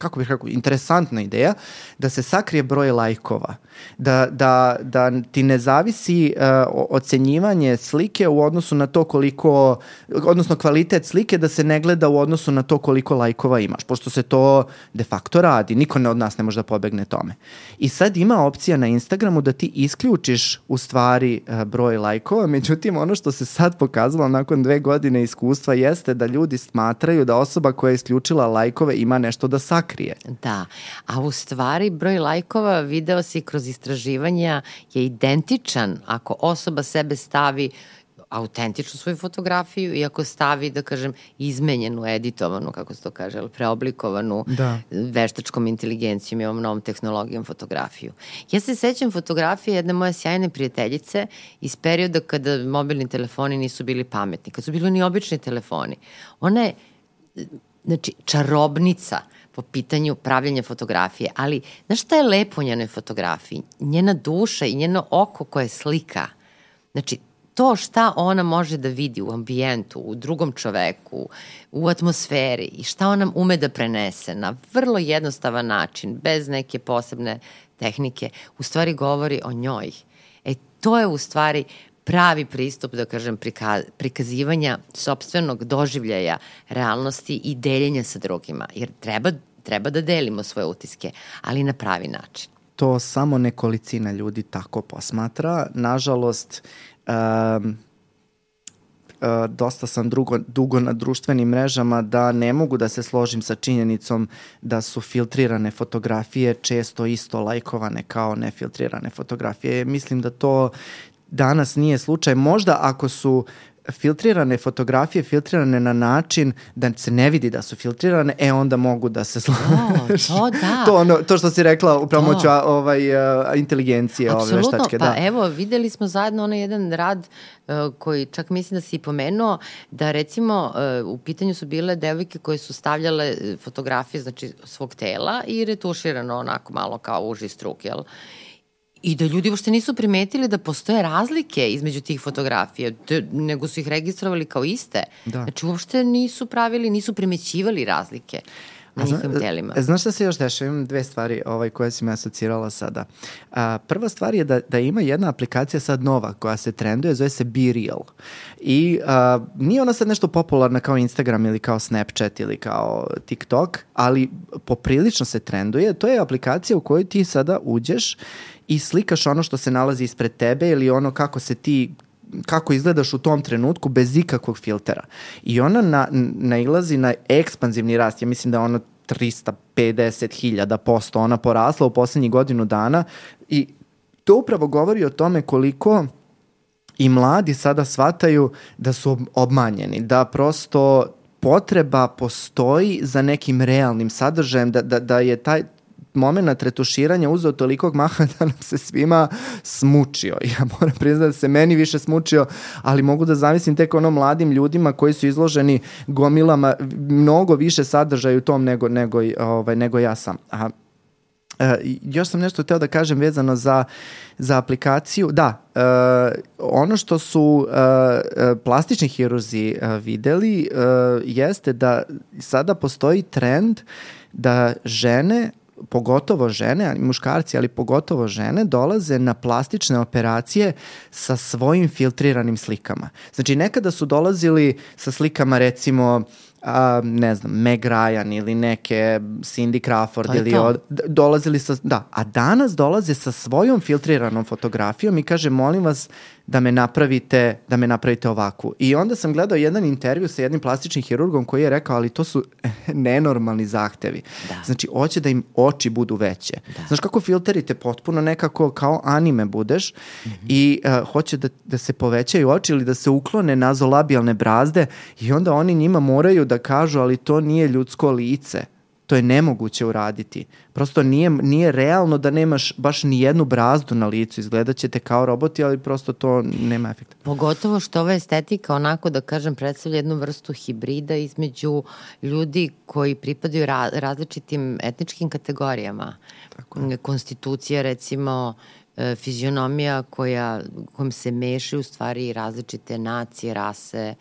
kako bih rekao, interesantna ideja, da se sakrije broj lajkova. Da, da, da ti ne zavisi uh, ocenjivanje slike u odnosu na to koliko, odnosno kvalitet slike da se ne gleda u odnosu na to koliko lajkova imaš, pošto se to de facto radi, niko ne od nas ne može da pobegne tome. I sad ima opcija na Instagramu da ti isključiš u stvari uh, broj lajkova, međutim ono što se sad pokazalo nakon dve godine iskustva jeste da ljudi smatraju da osoba koja je isključila lajkove ima nešto da sakrije sakrije. Da, a u stvari broj lajkova video si kroz istraživanja je identičan ako osoba sebe stavi autentičnu svoju fotografiju i ako stavi, da kažem, izmenjenu, editovanu, kako se to kaže, preoblikovanu da. veštačkom inteligencijom i ovom novom tehnologijom fotografiju. Ja se sećam fotografije jedne moje sjajne prijateljice iz perioda kada mobilni telefoni nisu bili pametni, kad su bili ni obični telefoni. Ona je, znači, čarobnica po pitanju pravljanja fotografije, ali znaš šta je lepo u njenoj fotografiji? Njena duša i njeno oko koje slika. Znači, to šta ona može da vidi u ambijentu, u drugom čoveku, u atmosferi i šta ona ume da prenese na vrlo jednostavan način, bez neke posebne tehnike, u stvari govori o njoj. E, to je u stvari pravi pristup, da kažem, prikazivanja sobstvenog doživljaja realnosti i deljenja sa drugima. Jer treba, treba da delimo svoje utiske, ali na pravi način. To samo nekolicina ljudi tako posmatra. Nažalost, um, dosta sam drugo, dugo na društvenim mrežama da ne mogu da se složim sa činjenicom da su filtrirane fotografije često isto lajkovane kao nefiltrirane fotografije. Mislim da to danas nije slučaj. Možda ako su filtrirane fotografije filtrirane na način da se ne vidi da su filtrirane, e onda mogu da se slažeš. To, to da. to, ono, to što si rekla u pomoću ovaj, uh, inteligencije Absolutno, ove veštačke. Pa da. evo, videli smo zajedno onaj jedan rad uh, koji čak mislim da si pomenuo, da recimo uh, u pitanju su bile devojke koje su stavljale fotografije znači, svog tela i retuširano onako malo kao uži struk, jel? I da ljudi uopšte nisu primetili da postoje razlike između tih fotografija, nego su ih registrovali kao iste. Da. Znači uopšte nisu pravili, nisu primećivali razlike na zna, njihovim telima. E, znaš šta se još dešava? Imam dve stvari ovaj, koje si me asocirala sada. A, prva stvar je da, da ima jedna aplikacija sad nova koja se trenduje, zove se Be Real. I a, nije ona sad nešto popularna kao Instagram ili kao Snapchat ili kao TikTok, ali poprilično se trenduje. To je aplikacija u kojoj ti sada uđeš i slikaš ono što se nalazi ispred tebe ili ono kako se ti kako izgledaš u tom trenutku bez ikakvog filtera. I ona na, nailazi na ekspanzivni rast. Ja mislim da ono 350.000 posto ona porasla u poslednjih godinu dana i to upravo govori o tome koliko i mladi sada shvataju da su obmanjeni, da prosto potreba postoji za nekim realnim sadržajem, da, da, da je taj, moment retuširanja uzeo tolikog maha da nam se svima smučio. Ja moram priznati da se meni više smučio, ali mogu da zamislim tek ono mladim ljudima koji su izloženi gomilama mnogo više sadržaja u tom nego, nego, ovaj, nego ja sam. A E, još sam nešto teo da kažem vezano za, za aplikaciju. Da, e, ono što su e, e plastični hirurzi e, videli e, jeste da sada postoji trend da žene pogotovo žene, muškarci, ali pogotovo žene, dolaze na plastične operacije sa svojim filtriranim slikama. Znači, nekada su dolazili sa slikama, recimo, a, ne znam, Meg Ryan ili neke Cindy Crawford ili od, dolazili sa, da, a danas dolaze sa svojom filtriranom fotografijom i kaže molim vas da me napravite, da me napravite ovakvu. I onda sam gledao jedan intervju sa jednim plastičnim hirurgom koji je rekao, ali to su nenormalni zahtevi. Da. Znači, hoće da im oči budu veće. Da. Znaš kako filterite potpuno nekako kao anime budeš mm -hmm. i uh, hoće da, da se povećaju oči ili da se uklone nazolabijalne brazde i onda oni njima moraju da kažu, ali to nije ljudsko lice to je nemoguće uraditi. Prosto nije, nije realno da nemaš baš ni jednu brazdu na licu, izgledat ćete kao roboti, ali prosto to nema efekta. Pogotovo što ova estetika onako da kažem predstavlja jednu vrstu hibrida između ljudi koji pripadaju ra različitim etničkim kategorijama. Tako je. Konstitucija recimo e, fizionomija koja, kojom se mešaju u stvari različite nacije, rase,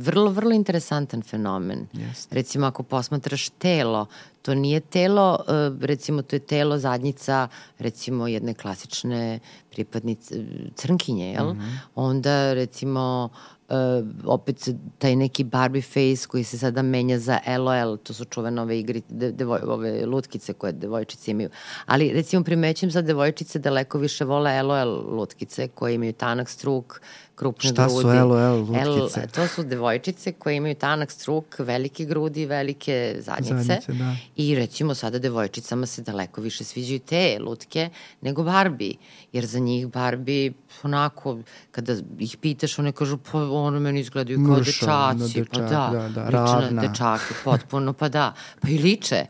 vrlo, vrlo interesantan fenomen. Jeste. Recimo, ako posmatraš telo, to nije telo, e, recimo, to je telo zadnjica, recimo, jedne klasične pripadnice, crnkinje, jel? Mm -hmm. Onda, recimo, uh, opet taj neki Barbie face koji se sada menja za LOL, to su čuvene ove igri, de, devoj, ove lutkice koje devojčice imaju. Ali recimo primećujem za devojčice daleko više vole LOL lutkice koje imaju tanak struk, krupne Šta grudi. su LOL lutkice? L, to su devojčice koje imaju tanak struk, velike grudi, velike zadnjice. Zadnjice, da. I recimo sada devojčicama se daleko više sviđaju te lutke nego Barbie. Jer za njih Barbie onako, kada ih pitaš, one kažu, pa ono meni izgledaju kao Mršava, dečaci. dečak, pa da, da, da, liče ravna. na dečake, potpuno, pa da. Pa i liče.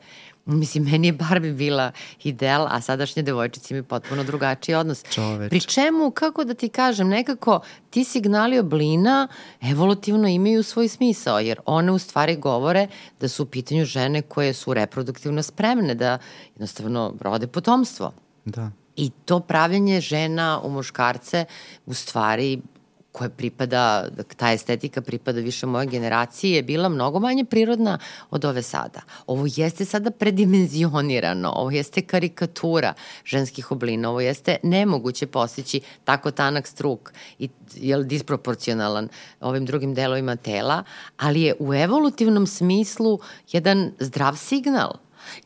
Mislim, meni je Barbie bila ideal, a sadašnje devojčice imaju potpuno drugačiji odnos. Čoveče. Pri čemu, kako da ti kažem, nekako ti signali oblina evolutivno imaju svoj smisao, jer one u stvari govore da su u pitanju žene koje su reproduktivno spremne da jednostavno rode potomstvo. Da. I to pravljanje žena u muškarce u stvari koje pripada, ta estetika pripada više moje generaciji je bila mnogo manje prirodna od ove sada. Ovo jeste sada predimenzionirano, ovo jeste karikatura ženskih oblina, ovo jeste nemoguće postići tako tanak struk i je disproporcionalan ovim drugim delovima tela, ali je u evolutivnom smislu jedan zdrav signal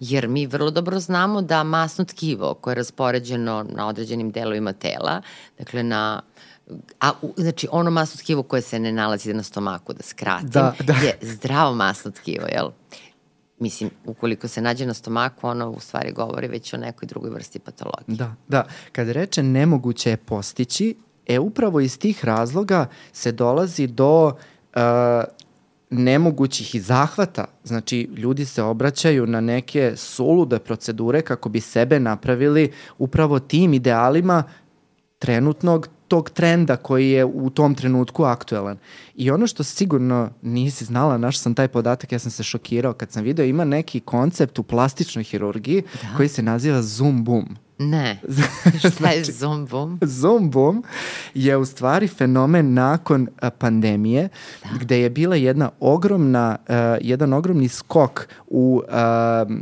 jer mi vrlo dobro znamo da masno tkivo koje je raspoređeno na određenim delovima tela, dakle na a u, znači ono masno tkivo koje se ne nalazi na stomaku, da skratim, Da, da. je zdravo masno tkivo, jel? Mislim, ukoliko se nađe na stomaku, ono u stvari govori već o nekoj drugoj vrsti patologije. Da, da. Kada reče nemoguće je postići, e upravo iz tih razloga se dolazi do uh, nemogućih i zahvata. Znači, ljudi se obraćaju na neke sulude procedure kako bi sebe napravili upravo tim idealima trenutnog tog trenda koji je u tom trenutku aktuelan. I ono što sigurno nisi znala, naš sam taj podatak, ja sam se šokirao kad sam video, ima neki koncept u plastičnoj hirurgiji da. koji se naziva zoom boom. Ne. Šta je zoom boom? Zoom boom je u stvari fenomen nakon a, pandemije da. gde je bila jedna ogromna, uh, jedan ogromni skok u uh,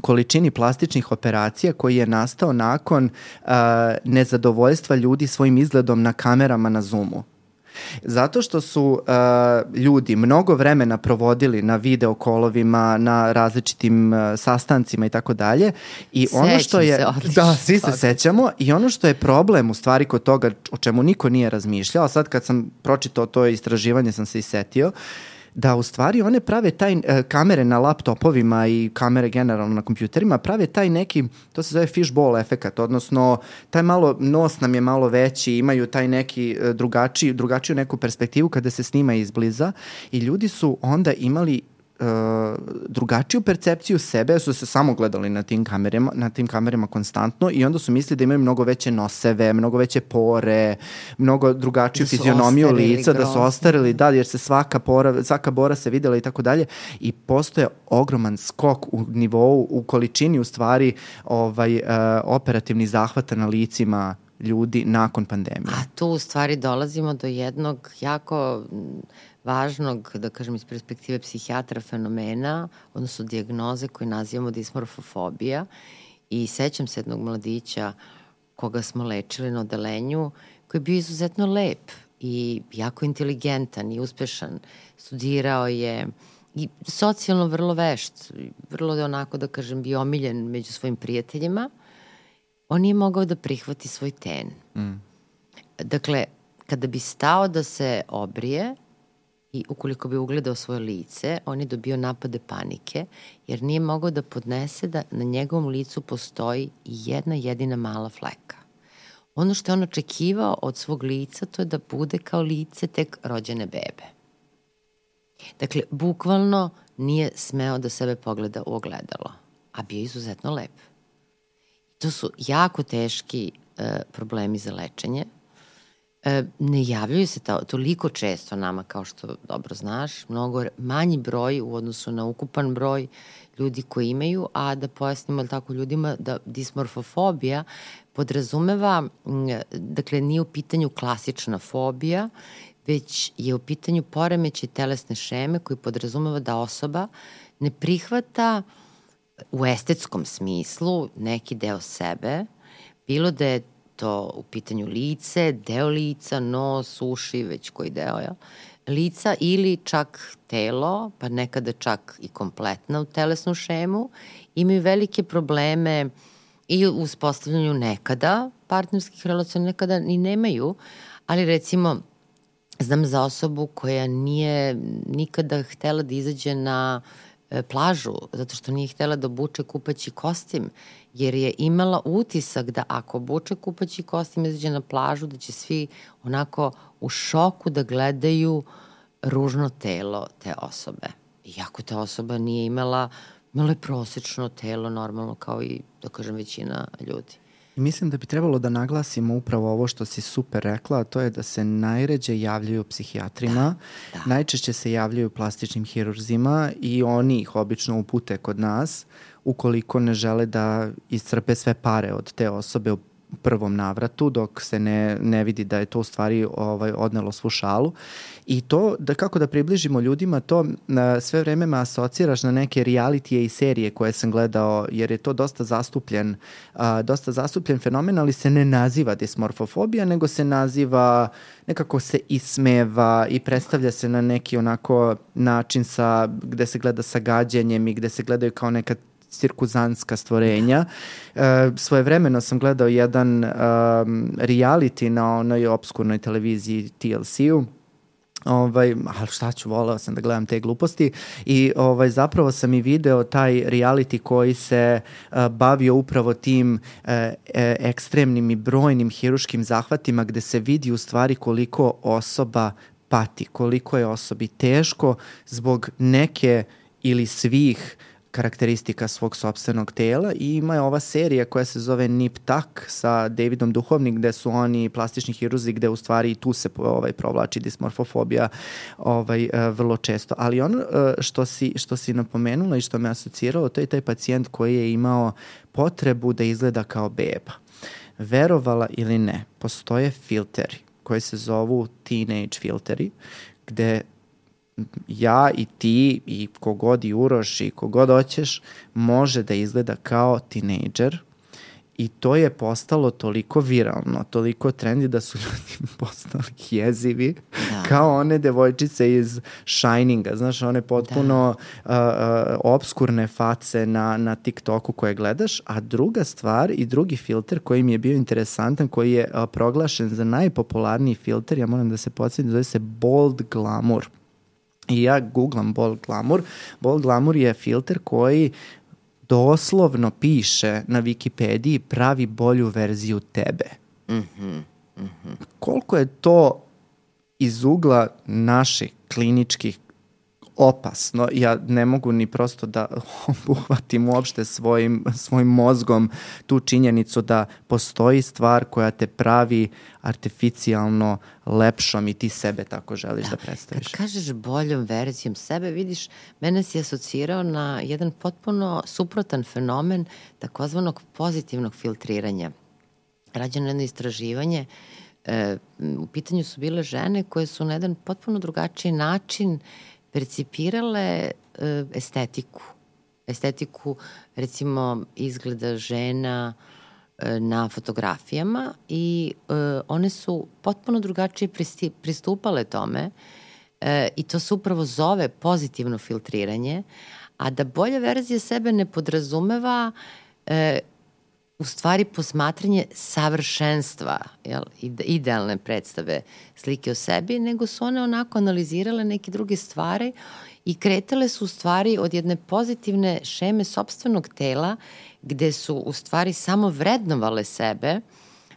količini plastičnih operacija koji je nastao nakon uh, nezadovoljstva ljudi svojim izgledom na kamerama na Zoomu. Zato što su uh, ljudi mnogo vremena provodili na videokolovima, na različitim uh, sastancima i tako dalje. I Sećam ono što je se da, svi se sećamo i ono što je problem u stvari kod toga o čemu niko nije razmišljao, sad kad sam pročitao to istraživanje sam se i setio, da u stvari one prave taj e, kamere na laptopovima i kamere generalno na kompjuterima prave taj neki to se zove fishbowl efekat odnosno taj malo nos nam je malo veći imaju taj neki e, drugačiji drugačiju neku perspektivu kada se snima izbliza i ljudi su onda imali uh, drugačiju percepciju sebe, su se samo gledali na tim kamerama, na tim kamerama konstantno i onda su mislili da imaju mnogo veće noseve, mnogo veće pore, mnogo drugačiju Da fizionomiju lica, da su grozno. ostarili, da, jer se svaka pora, svaka bora se videla i tako dalje i postoje ogroman skok u nivou, u količini u stvari ovaj, uh, operativnih zahvata na licima ljudi nakon pandemije. A tu u stvari dolazimo do jednog jako važnog, da kažem iz perspektive psihijatra fenomena, odnosno dijagnoze koju nazivamo dismorfofobija i sećam se jednog mladića koga smo lečili na odelenju, koji je bio izuzetno lep i jako inteligentan i uspešan. Studirao je i socijalno vrlo vešt, vrlo je onako da kažem bio omiljen među svojim prijateljima. On nije mogao da prihvati svoj ten. Mm. Dakle, kada bi stao da se obrije i ukoliko bi ugledao svoje lice, on je dobio napade panike, jer nije mogao da podnese da na njegovom licu postoji jedna jedina mala fleka. Ono što je on očekivao od svog lica, to je da bude kao lice tek rođene bebe. Dakle, bukvalno nije smeo da sebe pogleda u ogledalo, a bio je izuzetno lep. To su jako teški e, problemi za lečenje. E, ne javljaju se ta, toliko često nama kao što dobro znaš, mnogo manji broj u odnosu na ukupan broj ljudi koji imaju, a da pojasnimo tako ljudima da dismorfofobija podrazumeva, dakle nije u pitanju klasična fobija, već je u pitanju poremeće telesne šeme koji podrazumeva da osoba ne prihvata u estetskom smislu neki deo sebe, bilo da je to u pitanju lice, deo lica, nos, uši, već koji deo, ja, lica ili čak telo, pa nekada čak i kompletna telesnu šemu, imaju velike probleme i u uspostavljanju nekada partnerskih relacija, nekada ni nemaju, ali recimo znam za osobu koja nije nikada htela da izađe na e, plažu, zato što nije htela da obuče kupaći kostim, jer je imala utisak da ako obuče kupaći kostim izađe na plažu, da će svi onako u šoku da gledaju ružno telo te osobe. Iako ta osoba nije imala, imala je prosečno telo normalno kao i, da kažem, većina ljudi. Mislim da bi trebalo da naglasimo upravo ovo što si super rekla, a to je da se najređe javljaju psihijatrima, da, da. najčešće se javljaju plastičnim hirurzima i oni ih obično upute kod nas ukoliko ne žele da iscrpe sve pare od te osobe u prvom navratu dok se ne, ne vidi da je to u stvari ovaj, odnelo svu šalu. I to da kako da približimo ljudima to na, sve vreme me asociraš na neke realitije i serije koje sam gledao jer je to dosta zastupljen a, dosta zastupljen fenomen ali se ne naziva dismorfofobija nego se naziva nekako se ismeva i predstavlja se na neki onako način sa gde se gleda sa gađenjem i gde se gledaju kao neka cirkuzanska stvorenja. E, svojevremeno sam gledao jedan um, reality na onoj obskurnoj televiziji TLC-u ovaj, ali šta ću, voleo sam da gledam te gluposti i ovaj, zapravo sam i video taj reality koji se uh, bavio upravo tim uh, ekstremnim i brojnim hiruškim zahvatima gde se vidi u stvari koliko osoba pati, koliko je osobi teško zbog neke ili svih karakteristika svog sobstvenog tela i ima je ova serija koja se zove Nip Tak sa Davidom Duhovnik gde su oni plastični hiruzi gde u stvari tu se ovaj, provlači dismorfofobija ovaj, e, vrlo često. Ali ono e, što si, što si napomenula i što me asociralo to je taj pacijent koji je imao potrebu da izgleda kao beba. Verovala ili ne, postoje filteri koji se zovu teenage filteri gde ja i ti i kogod i Uroš i kogod hoćeš može da izgleda kao tinejdžer i to je postalo toliko viralno, toliko trendi da su ljudi postali jezivi da. kao one devojčice iz Shininga, znaš, one potpuno da. uh, uh, obskurne face na, na TikToku koje gledaš, a druga stvar i drugi filter koji mi je bio interesantan, koji je uh, proglašen za najpopularniji filter, ja moram da se podsjetim, zove se Bold Glamour. I ja googlam Bold Glamour. Bold Glamour je filter koji doslovno piše na Wikipediji pravi bolju verziju tebe. Mm -hmm. Mm -hmm. Koliko je to iz ugla naših kliničkih opasno. Ja ne mogu ni prosto da obuhvatim uopšte svojim, svojim mozgom tu činjenicu da postoji stvar koja te pravi artificijalno lepšom i ti sebe tako želiš da, da predstaviš. Kad kažeš boljom verzijom sebe, vidiš, mene si asocirao na jedan potpuno suprotan fenomen takozvanog pozitivnog filtriranja. Rađeno jedno istraživanje e, u pitanju su bile žene koje su na jedan potpuno drugačiji način percipirale e, estetiku. Estetiku, recimo, izgleda žena e, na fotografijama i e, one su potpuno drugačije pristupale tome i to se upravo zove pozitivno filtriranje, a da bolja verzija sebe ne podrazumeva u stvari posmatranje savršenstva, jel, idealne predstave slike o sebi, nego su one onako analizirale neke druge stvari i kretale su u stvari od jedne pozitivne šeme sobstvenog tela gde su u stvari samo vrednovale sebe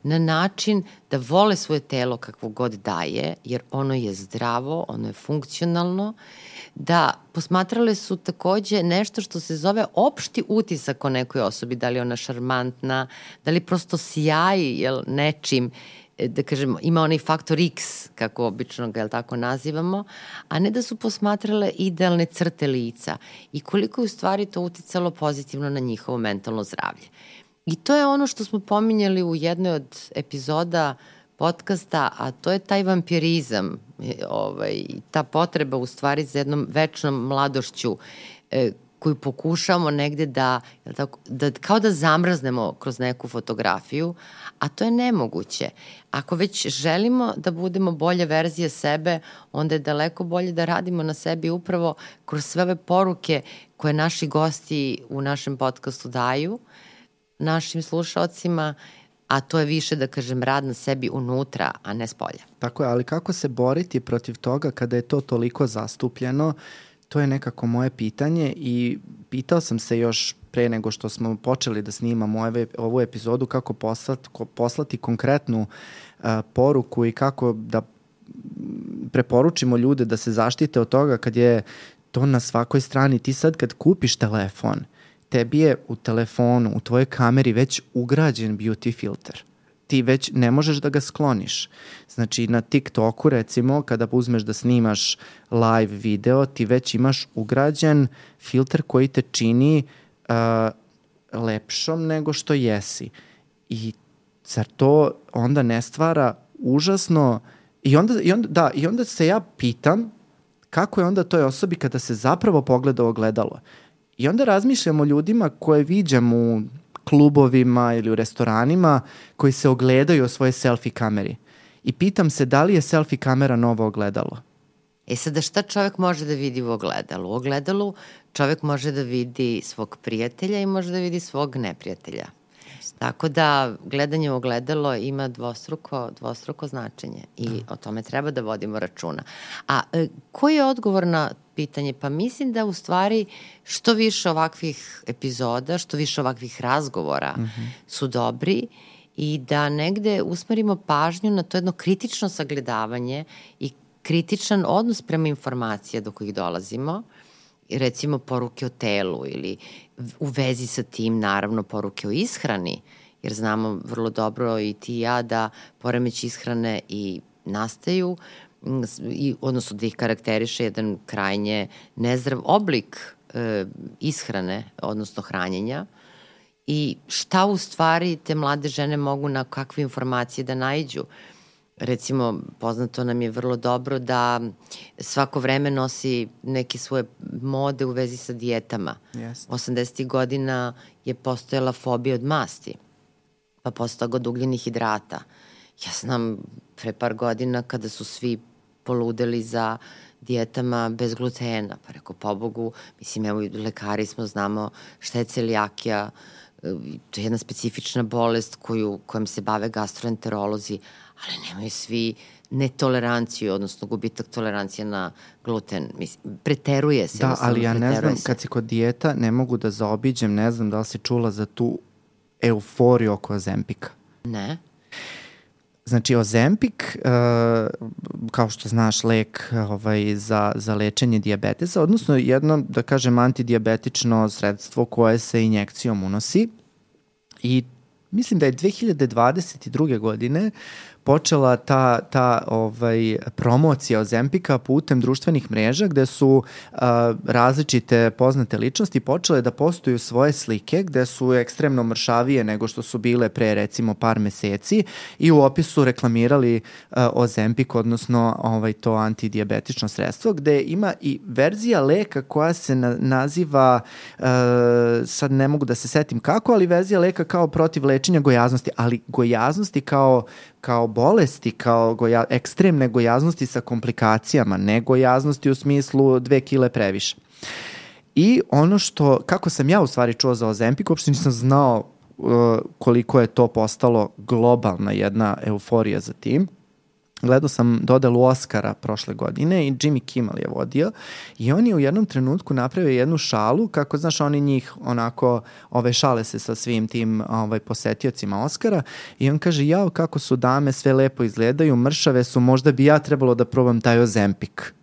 na način da vole svoje telo kakvo god daje, jer ono je zdravo, ono je funkcionalno, da posmatrale su takođe nešto što se zove opšti utisak o nekoj osobi, da li je ona šarmantna, da li prosto sjaji jel, nečim, e, da kažemo, ima onaj faktor X, kako obično ga jel, tako nazivamo, a ne da su posmatrale idealne crte lica i koliko je u stvari to uticalo pozitivno na njihovo mentalno zdravlje. I to je ono što smo pominjali u jednoj od epizoda podcasta, a to je taj vampirizam, e, ovaj, ta potreba u stvari za jednom večnom mladošću e, koju pokušamo negde da, tako, da, kao da zamrznemo kroz neku fotografiju, a to je nemoguće. Ako već želimo da budemo bolje verzije sebe, onda je daleko bolje da radimo na sebi upravo kroz sve ove poruke koje naši gosti u našem podcastu daju našim slušalcima, a to je više, da kažem, rad na sebi unutra, a ne s polja. Tako je, ali kako se boriti protiv toga kada je to toliko zastupljeno, to je nekako moje pitanje i pitao sam se još pre nego što smo počeli da snimamo ove, ovu epizodu kako poslati, poslati konkretnu uh, poruku i kako da preporučimo ljude da se zaštite od toga kad je to na svakoj strani. Ti sad kad kupiš telefon, tebi je u telefonu, u tvojoj kameri već ugrađen beauty filter ti već ne možeš da ga skloniš. Znači na TikToku recimo kada uzmeš da snimaš live video ti već imaš ugrađen filter koji te čini uh, lepšom nego što jesi. I zar to onda ne stvara užasno i onda, i onda, da, i onda se ja pitam kako je onda toj osobi kada se zapravo pogleda ogledalo. I onda razmišljam o ljudima koje viđam u klubovima ili u restoranima koji se ogledaju o svoje selfie kameri. I pitam se da li je selfie kamera novo ogledalo. E sada šta čovek može da vidi u ogledalu? U ogledalu čovek može da vidi svog prijatelja i može da vidi svog neprijatelja. Tako da gledanje u ogledalo ima dvostruko, dvostruko značenje i da. o tome treba da vodimo računa. A e, koji je odgovor na pitanje? Pa mislim da u stvari što više ovakvih epizoda, što više ovakvih razgovora mm -hmm. su dobri i da negde usmerimo pažnju na to jedno kritično sagledavanje i kritičan odnos prema informacija do kojih dolazimo, recimo poruke o telu ili u vezi sa tim naravno poruke o ishrani, jer znamo vrlo dobro i ti i ja da poremeći ishrane i nastaju i, odnosno da ih karakteriše jedan krajnje nezdrav oblik e, ishrane, odnosno hranjenja i šta u stvari te mlade žene mogu na kakve informacije da najđu. Recimo, poznato nam je vrlo dobro da svako vreme nosi neke svoje mode u vezi sa dijetama. Yes. 80. godina je postojala fobija od masti, pa posle toga od ugljenih hidrata. Ja znam pre par godina kada su svi poludeli za dijetama bez glutena. Pa rekao, pobogu, mislim, evo i lekari smo, znamo šta je celijakija, e, to je jedna specifična bolest koju, kojom se bave gastroenterolozi, ali nemaju svi netoleranciju, odnosno gubitak tolerancije na gluten. Mislim, preteruje se. Da, ali ja ne znam, se. kad si kod dijeta, ne mogu da zaobiđem, ne znam da li si čula za tu euforiju oko Ozempika. Ne. Znači, Ozempik, uh, kao što znaš, lek ovaj, za, za lečenje diabetesa, odnosno jedno, da kažem, antidijabetično sredstvo koje se injekcijom unosi i mislim da je 2022. godine počela ta, ta ovaj, promocija Ozempika putem društvenih mreža gde su a, različite poznate ličnosti počele da postuju svoje slike gde su ekstremno mršavije nego što su bile pre recimo par meseci i u opisu reklamirali a, Ozempik, odnosno ovaj, to antidijabetično sredstvo gde ima i verzija leka koja se na, naziva a, sad ne mogu da se setim kako, ali verzija leka kao protiv lečenja gojaznosti, ali gojaznosti kao kao bolesti, kao goja, ekstremne gojaznosti sa komplikacijama, ne gojaznosti u smislu dve kile previše. I ono što, kako sam ja u stvari čuo za Ozempik, uopšte nisam znao uh, koliko je to postalo globalna jedna euforija za tim gledao sam dodelu Oscara prošle godine i Jimmy Kimmel je vodio i on je u jednom trenutku napravio jednu šalu, kako znaš oni njih onako ove šale se sa svim tim ovaj, posetiocima Oscara i on kaže jao kako su dame sve lepo izgledaju, mršave su, možda bi ja trebalo da probam taj ozempik.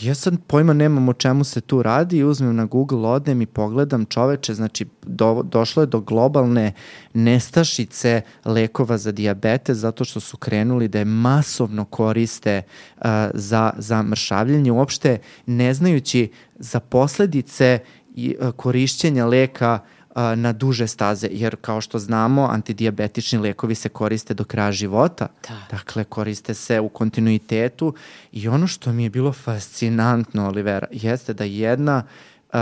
Ja sad pojma nemam o čemu se tu radi uzmem na Google, odem i pogledam čoveče, znači do, došlo je do globalne nestašice lekova za diabete zato što su krenuli da je masovno koriste uh, za, za mršavljenje, uopšte ne znajući za posledice i, uh, korišćenja leka uh, na duže staze, jer kao što znamo, antidijabetični lekovi se koriste do kraja života. Da. Dakle, koriste se u kontinuitetu i ono što mi je bilo fascinantno, Olivera, jeste da jedna uh,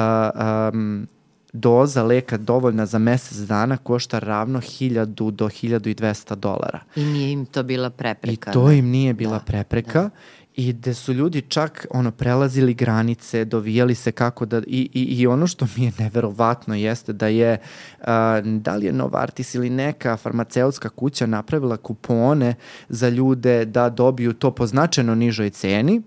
um, doza leka dovoljna za mesec dana košta ravno 1000 do 1200 dolara. I nije im to bila prepreka. I to im nije bila da, prepreka. Da i gde su ljudi čak ono prelazili granice, dovijali se kako da i, i, i ono što mi je neverovatno jeste da je uh, da li je Novartis ili neka farmaceutska kuća napravila kupone za ljude da dobiju to po značajno nižoj ceni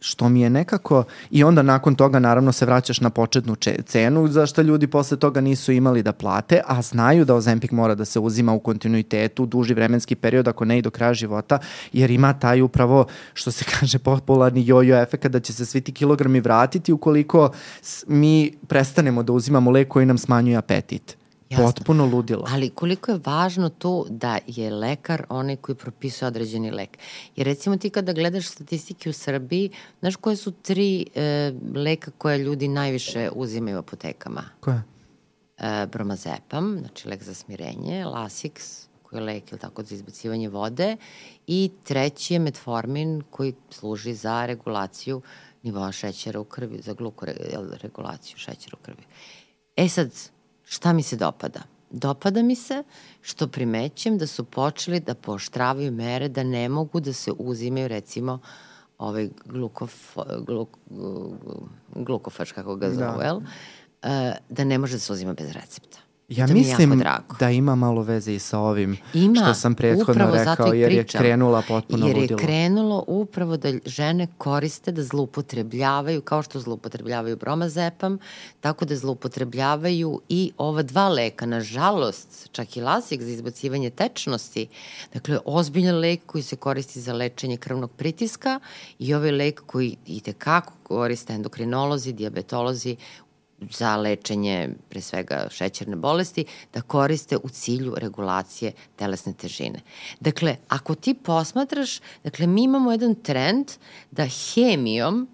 što mi je nekako, i onda nakon toga naravno se vraćaš na početnu cenu za što ljudi posle toga nisu imali da plate, a znaju da Ozempik mora da se uzima u kontinuitetu duži vremenski period ako ne i do kraja života, jer ima taj upravo, što se kaže, popularni jojo efekt da će se svi ti kilogrami vratiti ukoliko mi prestanemo da uzimamo lek koji nam smanjuje apetit. Jasno. Potpuno ludilo. Ali koliko je važno to da je lekar onaj koji propisuje određeni lek. Jer recimo ti kada gledaš statistike u Srbiji, znaš koje su tri e, leka koje ljudi najviše uzimaju u apotekama? Koje? E, bromazepam, znači lek za smirenje, Lasix, koji je lek ili tako za izbacivanje vode i treći je metformin koji služi za regulaciju nivoa šećera u krvi, za glukoregulaciju šećera u krvi. E sad, Šta mi se dopada? Dopada mi se što primećem da su počeli da poštravaju mere da ne mogu da se uzimaju recimo ovaj glukof, gluk, glukofač, kako ga zovu, da. jel? E, da ne može da se uzima bez recepta. Ja to mislim da ima malo veze i sa ovim ima, što sam prethodno rekao, jer je krenula potpuno ludilo. Jer je krenulo upravo da žene koriste da zlupotrebljavaju, kao što zlupotrebljavaju bromazepam, tako da zlupotrebljavaju i ova dva leka, nažalost, čak i lasik za izbacivanje tečnosti, dakle, ozbiljan lek koji se koristi za lečenje krvnog pritiska i ovaj lek koji i tekako koriste endokrinolozi, diabetolozi za lečenje pre svega šećerne bolesti da koriste u cilju regulacije telesne težine. Dakle, ako ti posmatraš, dakle mi imamo jedan trend da hemijom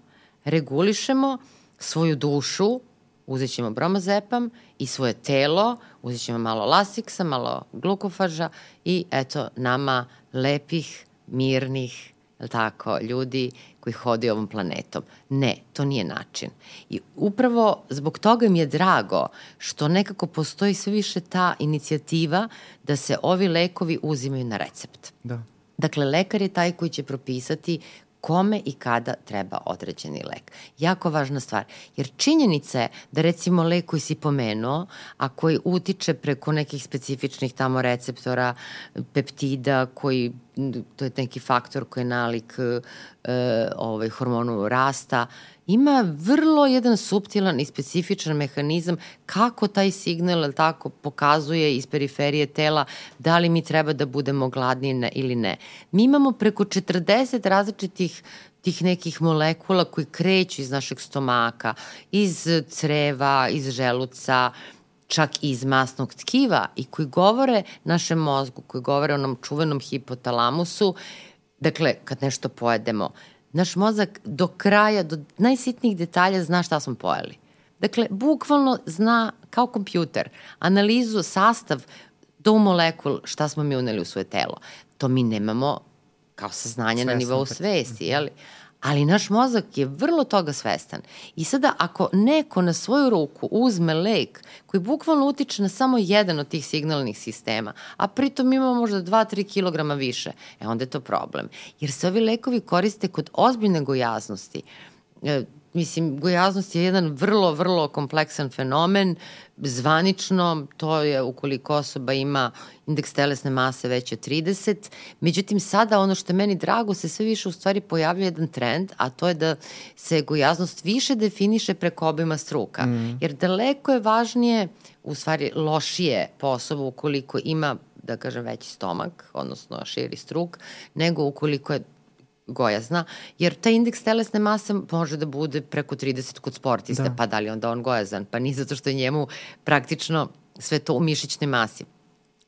regulišemo svoju dušu, uzet ćemo bromazepam i svoje telo, uzet ćemo malo lasiksa, malo glukofaža i eto nama lepih, mirnih, tako, ljudi koji hodi ovom planetom. Ne, to nije način. I upravo zbog toga mi je drago što nekako postoji sve više ta inicijativa da se ovi lekovi uzimaju na recept. Da. Dakle, lekar je taj koji će propisati kome i kada treba određeni lek. Jako važna stvar. Jer činjenica je da recimo lek koji si pomenuo, a koji utiče preko nekih specifičnih tamo receptora, peptida, koji, to je neki faktor koji je nalik e, ovaj, hormonu rasta, ima vrlo jedan subtilan i specifičan mehanizam kako taj signal tako pokazuje iz periferije tela da li mi treba da budemo gladni ili ne. Mi imamo preko 40 različitih tih nekih molekula koji kreću iz našeg stomaka, iz creva, iz želuca, čak i iz masnog tkiva i koji govore našem mozgu, koji govore onom čuvenom hipotalamusu, dakle, kad nešto pojedemo, naš mozak do kraja, do najsitnijih detalja zna šta smo pojeli. Dakle, bukvalno zna kao kompjuter, analizu, sastav do molekul šta smo mi uneli u svoje telo. To mi nemamo kao saznanje Svesno na nivou svesti, jeli? Ali naš mozak je vrlo toga svestan. I sada ako neko na svoju ruku uzme lek koji bukvalno utiče na samo jedan od tih signalnih sistema, a pritom ima možda 2-3 kg više, e onda je to problem. Jer se ovi lekovi koriste kod ozbiljne gojaznosti. Mislim, gojaznost je jedan vrlo, vrlo kompleksan fenomen. Zvanično, to je ukoliko osoba ima indeks telesne mase veće od 30. Međutim, sada ono što je meni drago, se sve više u stvari pojavlja jedan trend, a to je da se gojaznost više definiše preko obima struka. Mm. Jer daleko je važnije, u stvari lošije po osobu ukoliko ima da kažem, veći stomak, odnosno širi struk, nego ukoliko je gojazna, jer taj indeks telesne mase može da bude preko 30 kod sportiste, da. pa da li onda on gojazan? Pa ni zato što je njemu praktično sve to u mišićnoj masi.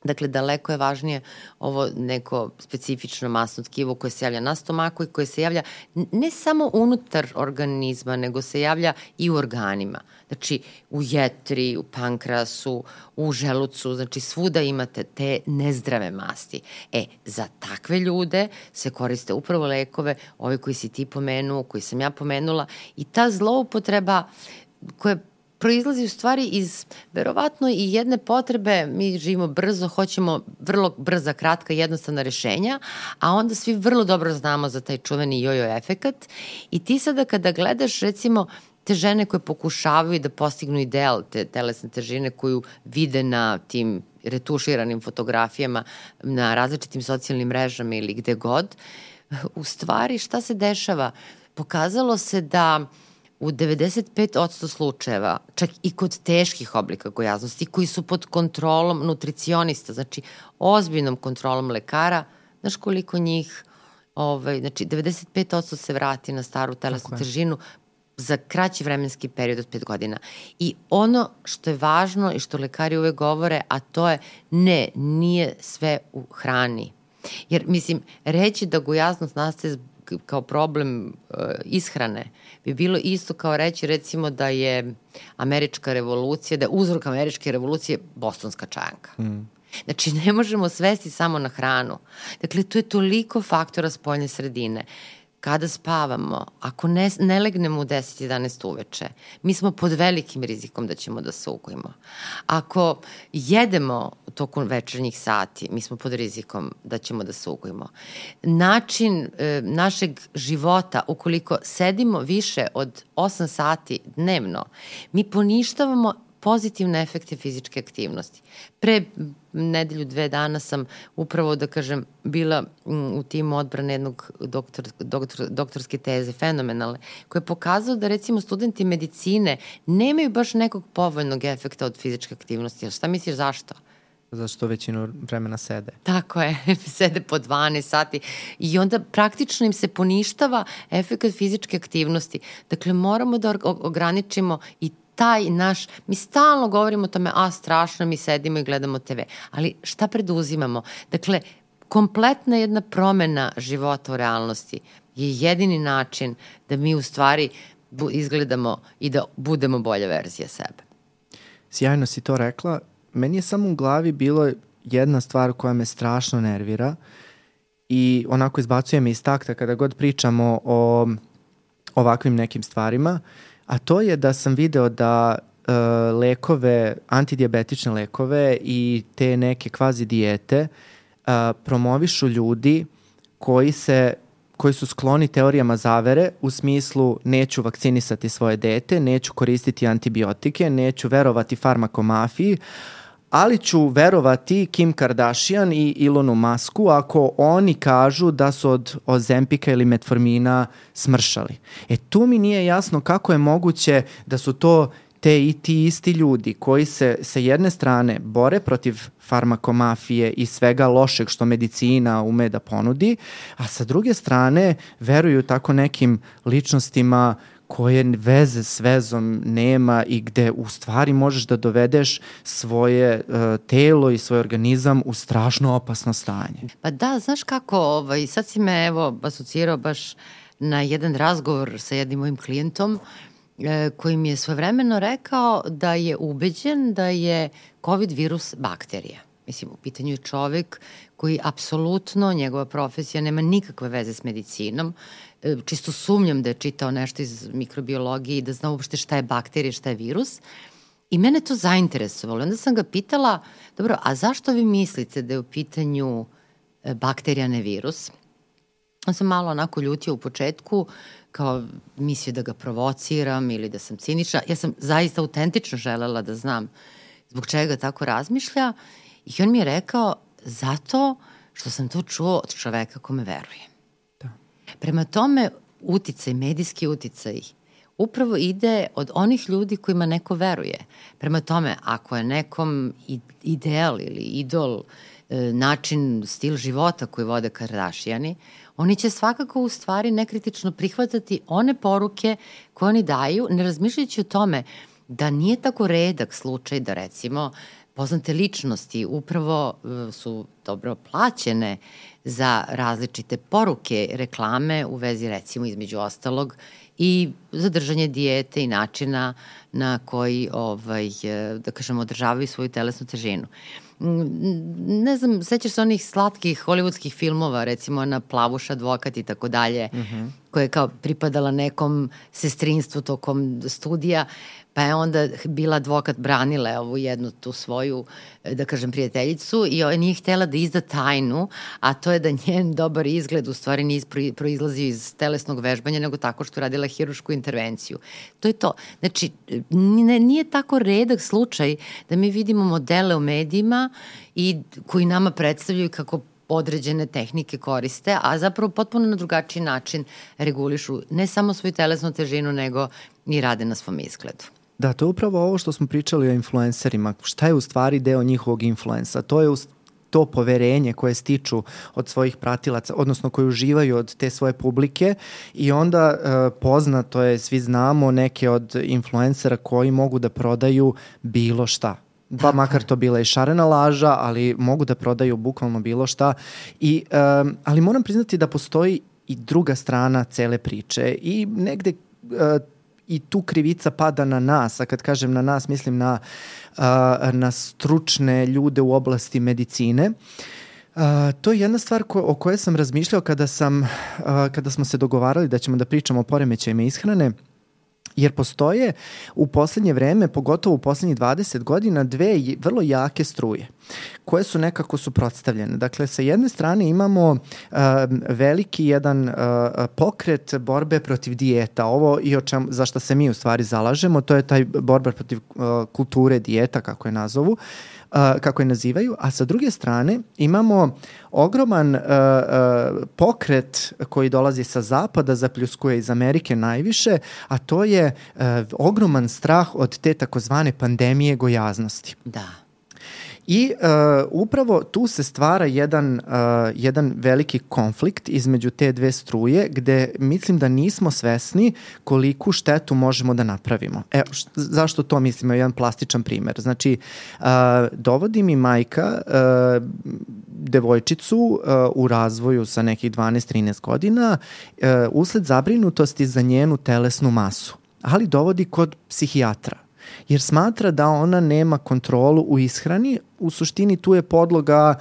Dakle, daleko je važnije ovo neko specifično masno tkivo koje se javlja na stomaku i koje se javlja ne samo unutar organizma, nego se javlja i u organima. Znači, u jetri, u pankrasu, u želucu, znači svuda imate te nezdrave masti. E, za takve ljude se koriste upravo lekove, ove koji si ti pomenuo, koji sam ja pomenula, i ta zloupotreba koja proizlazi u stvari iz verovatno i jedne potrebe, mi živimo brzo, hoćemo vrlo brza, kratka, jednostavna rešenja, a onda svi vrlo dobro znamo za taj čuveni jojo efekat i ti sada kada gledaš recimo te žene koje pokušavaju da postignu ideal te telesne težine koju vide na tim retuširanim fotografijama na različitim socijalnim mrežama ili gde god, u stvari šta se dešava? Pokazalo se da u 95% slučajeva, čak i kod teških oblika gojaznosti, koji su pod kontrolom nutricionista, znači ozbiljnom kontrolom lekara, znaš koliko njih, ovaj, znači 95% se vrati na staru telesnu težinu za kraći vremenski period od 5 godina. I ono što je važno i što lekari uvek govore, a to je ne, nije sve u hrani. Jer, mislim, reći da gojaznost nastaje kao problem uh, ishrane bi bilo isto kao reći recimo da je američka revolucija, da je uzrok američke revolucije bostonska čajanka. Mm. Znači, ne možemo svesti samo na hranu. Dakle, tu je toliko faktora spoljne sredine. Uh, kada spavamo, ako ne, ne legnemo u 10-11 uveče, mi smo pod velikim rizikom da ćemo da se ugojimo. Ako jedemo tokom večernjih sati, mi smo pod rizikom da ćemo da se ugojimo. Način e, našeg života, ukoliko sedimo više od 8 sati dnevno, mi poništavamo pozitivne efekte fizičke aktivnosti. Pre nedelju, dve dana sam upravo, da kažem, bila u timu odbrane jednog doktor, doktor, doktorske teze, fenomenalne, koje je pokazao da recimo studenti medicine nemaju baš nekog povoljnog efekta od fizičke aktivnosti. Šta misliš zašto? Zašto većinu vremena sede. Tako je, sede po 12 sati i onda praktično im se poništava efekt fizičke aktivnosti. Dakle, moramo da ograničimo i taj naš, mi stalno govorimo o tome, a strašno, mi sedimo i gledamo TV, ali šta preduzimamo? Dakle, kompletna jedna promena života u realnosti je jedini način da mi u stvari izgledamo i da budemo bolja verzija sebe. Sjajno si to rekla. Meni je samo u glavi bilo jedna stvar koja me strašno nervira i onako izbacuje me iz takta kada god pričamo o ovakvim nekim stvarima. Uh, a to je da sam video da uh, lekove, antidijabetične lekove i te neke kvazi dijete uh, promovišu ljudi koji se koji su skloni teorijama zavere u smislu neću vakcinisati svoje dete, neću koristiti antibiotike, neću verovati farmakomafiji, ali ću verovati Kim Kardashian i Ilonu Masku ako oni kažu da su od ozempika ili metformina smršali. E tu mi nije jasno kako je moguće da su to te i ti isti ljudi koji se sa jedne strane bore protiv farmakomafije i svega lošeg što medicina ume da ponudi, a sa druge strane veruju tako nekim ličnostima koje veze s vezom nema i gde u stvari možeš da dovedeš svoje uh, telo i svoj organizam u strašno opasno stanje. Pa da, znaš kako, ovaj, sad si me evo asocirao baš na jedan razgovor sa jednim mojim klijentom e, koji mi je svojevremeno rekao da je ubeđen da je COVID virus bakterija. Mislim, u pitanju je čovek koji apsolutno, njegova profesija nema nikakve veze s medicinom, čisto sumnjam da je čitao nešto iz mikrobiologije i da zna uopšte šta je bakterija, šta je virus. I mene to zainteresovalo. Onda sam ga pitala, dobro, a zašto vi mislite da je u pitanju e, bakterija, ne virus? On sam malo onako ljutio u početku, kao mislio da ga provociram ili da sam cinična. Ja sam zaista autentično želela da znam zbog čega tako razmišlja i on mi je rekao zato što sam to čuo od čoveka kome veruje. Prema tome, uticaj, medijski uticaj, upravo ide od onih ljudi kojima neko veruje. Prema tome, ako je nekom ideal ili idol e, način, stil života koji vode Kardashiani, oni će svakako u stvari nekritično prihvatati one poruke koje oni daju, ne razmišljajući o tome da nije tako redak slučaj da recimo poznate ličnosti upravo e, su dobro plaćene za različite poruke reklame u vezi recimo između ostalog i zadržanje dijete i načina na koji ovaj, da kažem, održavaju svoju telesnu težinu. Mm, ne znam, sećaš se onih slatkih hollywoodskih filmova, recimo na Plavuš advokat i tako dalje, mhm. koja je kao pripadala nekom sestrinstvu tokom studija. Pa je onda bila advokat branile ovu jednu tu svoju, da kažem, prijateljicu i ona nije htela da izda tajnu, a to je da njen dobar izgled u stvari nije proizlazio iz telesnog vežbanja, nego tako što radila hirušku intervenciju. To je to. Znači, nije tako redak slučaj da mi vidimo modele u medijima i koji nama predstavljaju kako određene tehnike koriste, a zapravo potpuno na drugačiji način regulišu ne samo svoju telesnu težinu, nego i rade na svom izgledu. Da, to je upravo ovo što smo pričali o influencerima. Šta je u stvari deo njihovog influensa? To je u, to poverenje koje stiču od svojih pratilaca, odnosno koje uživaju od te svoje publike i onda e, poznato je, svi znamo neke od influencera koji mogu da prodaju bilo šta. Pa makar to bila i šarena laža, ali mogu da prodaju bukvalno bilo šta. I, e, ali moram priznati da postoji i druga strana cele priče i negde e, i tu krivica pada na nas, a kad kažem na nas mislim na, na stručne ljude u oblasti medicine. Uh, to je jedna stvar ko, o kojoj sam razmišljao kada, sam, uh, kada smo se dogovarali da ćemo da pričamo o poremećajima ishrane. Uh, jer postoje u poslednje vreme, pogotovo u poslednjih 20 godina, dve vrlo jake struje koje su nekako suprotstavljene. Dakle, sa jedne strane imamo uh, veliki jedan uh, pokret borbe protiv dijeta. Ovo i o čem, za što se mi u stvari zalažemo, to je taj borba protiv uh, kulture dijeta, kako je nazovu. Uh, kako je nazivaju, a sa druge strane imamo ogroman uh, uh, pokret koji dolazi sa zapada, zapljuskuje iz Amerike najviše, a to je uh, ogroman strah od te takozvane pandemije gojaznosti. Da. I uh, upravo tu se stvara jedan, uh, jedan veliki konflikt između te dve struje gde mislim da nismo svesni koliku štetu možemo da napravimo. E, zašto to mislim? Jedan plastičan primer. Znači, uh, dovodi mi majka uh, devojčicu uh, u razvoju sa nekih 12-13 godina uh, usled zabrinutosti za njenu telesnu masu ali dovodi kod psihijatra jer smatra da ona nema kontrolu u ishrani. U suštini tu je podloga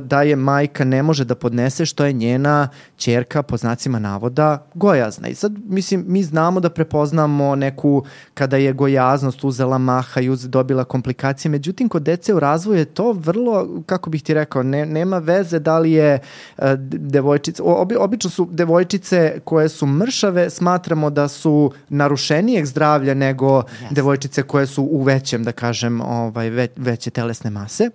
da je majka ne može da podnese što je njena čerka po znacima navoda gojazna. I sad, mislim, mi znamo da prepoznamo neku, kada je gojaznost uzela maha i uz, dobila komplikacije, međutim, kod dece u razvoju je to vrlo, kako bih ti rekao, ne, nema veze da li je uh, devojčica, obi, obično su devojčice koje su mršave, smatramo da su narušenijeg zdravlja nego yes. devojčice koje su u većem, da kažem, ovaj, ve, veće telesne mase.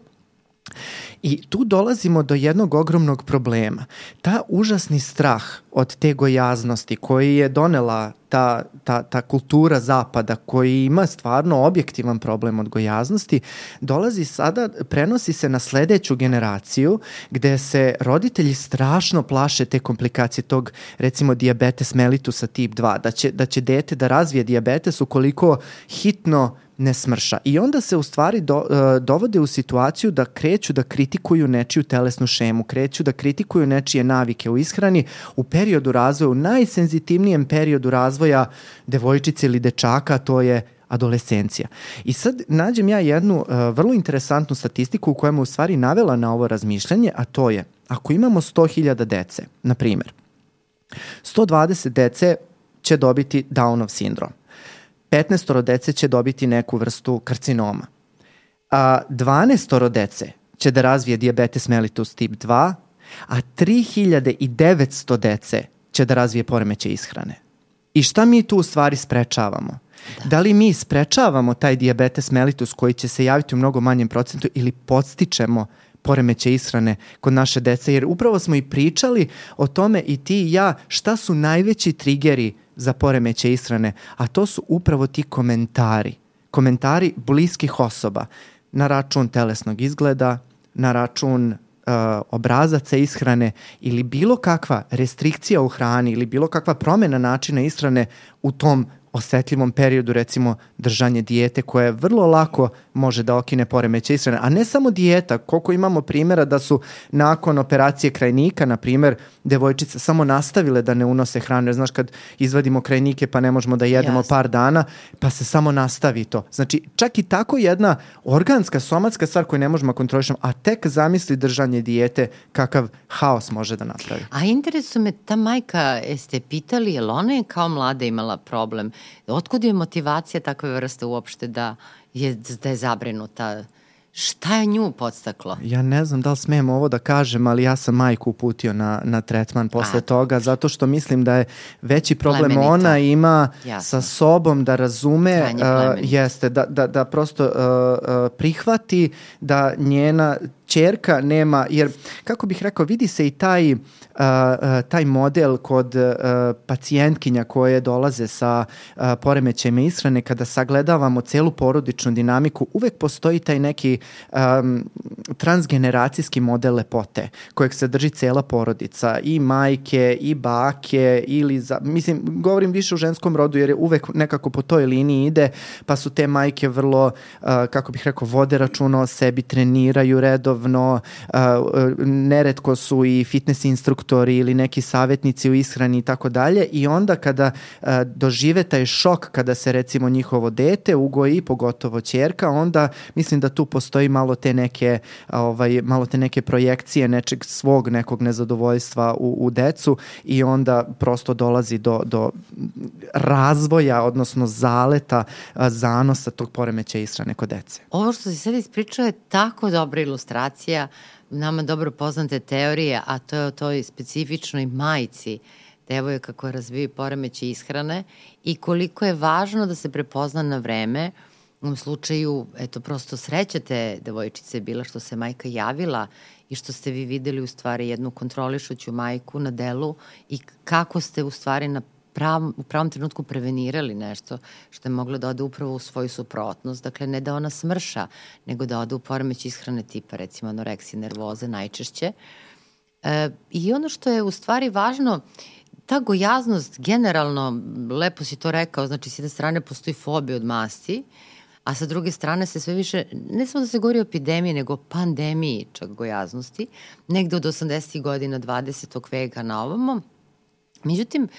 I tu dolazimo do jednog ogromnog problema. Ta užasni strah od te gojaznosti koji je donela ta, ta, ta kultura zapada koji ima stvarno objektivan problem od gojaznosti, dolazi sada, prenosi se na sledeću generaciju gde se roditelji strašno plaše te komplikacije tog recimo diabetes mellitusa tip 2, da će, da će dete da razvije diabetes ukoliko hitno ne smrša. I onda se u stvari do, uh, dovode u situaciju da kreću da kritikuju nečiju telesnu šemu, kreću da kritikuju nečije navike u ishrani u periodu razvoja, u najsenzitivnijem periodu razvoja devojčice ili dečaka, to je adolescencija. I sad nađem ja jednu uh, vrlo interesantnu statistiku u me u stvari navela na ovo razmišljanje, a to je, ako imamo 100.000 dece, na primer, 120 dece će dobiti Downov sindrom. 15 dece će dobiti neku vrstu karcinoma. A 12 dece će da razvije diabetes mellitus tip 2, a 3900 dece će da razvije poremeće ishrane. I šta mi tu u stvari sprečavamo? Da. da li mi sprečavamo taj diabetes mellitus koji će se javiti u mnogo manjem procentu ili podstičemo poremeće ishrane kod naše dece? Jer upravo smo i pričali o tome i ti i ja šta su najveći trigeri za poremeće ishrane, a to su upravo ti komentari. Komentari bliskih osoba na račun telesnog izgleda, na račun uh, obrazaca ishrane ili bilo kakva restrikcija u hrani ili bilo kakva promena načina ishrane u tom osetljivom periodu, recimo držanje dijete koje vrlo lako može da okine poremeće ishrane, a ne samo dijeta, koliko imamo primjera da su nakon operacije krajnika, na primjer, devojčice samo nastavile da ne unose hranu, jer znaš kad izvadimo krajnike pa ne možemo da jedemo Jasne. par dana, pa se samo nastavi to. Znači, čak i tako jedna organska, somatska stvar koju ne možemo kontrolišati, a tek zamisli držanje dijete kakav haos može da napravi. A interesuje me, ta majka, jeste pitali, je li ona je kao mlada imala problem? Otkud je motivacija takve vrste uopšte da je, da je zabrinuta? Šta je nju podstaklo? Ja ne znam da li smijem ovo da kažem, ali ja sam majku uputio na, na tretman posle A. toga, zato što mislim da je veći problem Plemenita. ona ima Jasno. sa sobom da razume, uh, jeste, da, da, da prosto uh, uh, prihvati da njena čerka nema, jer kako bih rekao, vidi se i taj, taj model kod uh, pacijentkinja koje dolaze sa uh, poremećajima ishrane, kada sagledavamo celu porodičnu dinamiku, uvek postoji taj neki um, transgeneracijski model lepote kojeg se drži cela porodica, i majke, i bake, ili za, mislim, govorim više u ženskom rodu jer je uvek nekako po toj liniji ide, pa su te majke vrlo, uh, kako bih rekao, vode računa o sebi, treniraju redov, redovno, neretko su i fitness instruktori ili neki savjetnici u ishrani i tako dalje i onda kada dožive taj šok kada se recimo njihovo dete ugoji, pogotovo ćerka, onda mislim da tu postoji malo te neke ovaj, malo te neke projekcije nečeg svog nekog nezadovoljstva u, u decu i onda prosto dolazi do, do razvoja, odnosno zaleta zanosa tog poremeća ishrane kod dece. Ovo što si sad ispričao je tako dobra ilustracija nama dobro poznate teorije, a to je o toj specifičnoj majici devojaka koja razviju poremeće ishrane i koliko je važno da se prepozna na vreme. U slučaju, eto, prosto sreća te devojčice bila što se majka javila i što ste vi videli u stvari jednu kontrolišuću majku na delu i kako ste u stvari na prav, u pravom trenutku prevenirali nešto što je moglo da ode upravo u svoju suprotnost. Dakle, ne da ona smrša, nego da ode u poremeć ishrane tipa, recimo anoreksije, nervoze najčešće. E, I ono što je u stvari važno, ta gojaznost generalno, lepo si to rekao, znači s jedne strane postoji fobija od masti, a sa druge strane se sve više, ne samo da se govori o epidemiji, nego o pandemiji čak gojaznosti, negde od 80. godina 20. veka na ovamo. Međutim,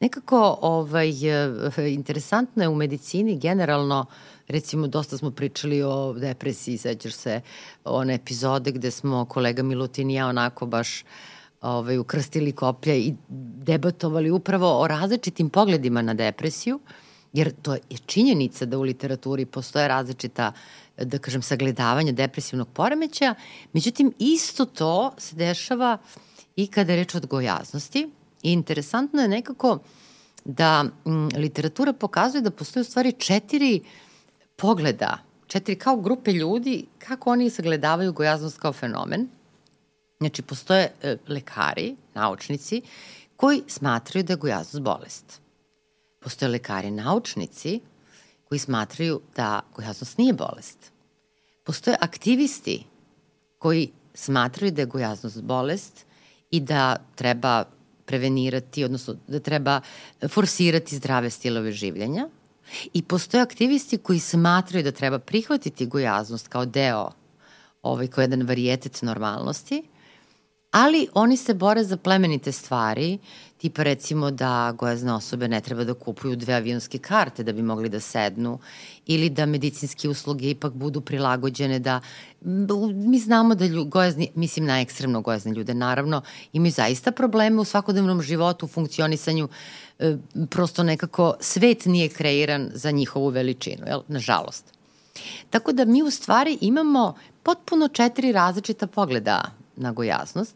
Nekako ovaj, e, interesantno je u medicini generalno, recimo dosta smo pričali o depresiji, sećaš se one epizode gde smo kolega Milutin i ja onako baš ovaj, ukrstili koplja i debatovali upravo o različitim pogledima na depresiju, jer to je činjenica da u literaturi postoje različita da kažem, sagledavanja depresivnog poremeća, međutim, isto to se dešava i kada je reč o odgojaznosti, I interesantno je nekako da m, mm, literatura pokazuje da postoje u stvari četiri pogleda, četiri kao grupe ljudi, kako oni sagledavaju gojaznost kao fenomen. Znači, postoje e, lekari, naučnici, koji smatraju da je gojaznost bolest. Postoje lekari, naučnici, koji smatraju da gojaznost nije bolest. Postoje aktivisti koji smatraju da je gojaznost bolest i da treba prevenirati, odnosno da treba forsirati zdrave stilove življenja. I postoje aktivisti koji smatraju da treba prihvatiti gojaznost kao deo, ovaj, kao jedan varijetet normalnosti, ali oni se bore za plemenite stvari, tipa recimo da gojazne osobe ne treba da kupuju dve avionske karte da bi mogli da sednu ili da medicinske usluge ipak budu prilagođene da mi znamo da lju, gojazni, mislim na ekstremno gojazne ljude naravno imaju zaista probleme u svakodnevnom životu, u funkcionisanju e, prosto nekako svet nije kreiran za njihovu veličinu, jel? nažalost. Tako da mi u stvari imamo potpuno četiri različita pogleda na gojaznost.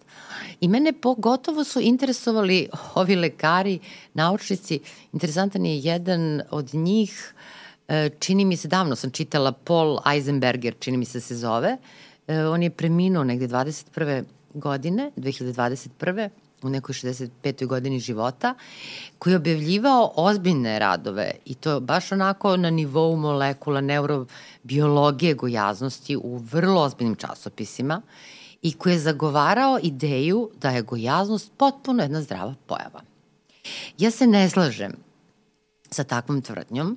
I mene pogotovo su interesovali ovi lekari, naučnici. Interesantan je jedan od njih, e, čini mi se, davno sam čitala, Paul Eisenberger, čini mi se se zove. E, on je preminuo negde 21. godine, 2021 u nekoj 65. godini života, koji je objavljivao ozbiljne radove i to baš onako na nivou molekula neurobiologije gojaznosti u vrlo ozbiljnim časopisima i koji je zagovarao ideju da je gojaznost potpuno jedna zdrava pojava. Ja se ne slažem sa takvom tvrdnjom.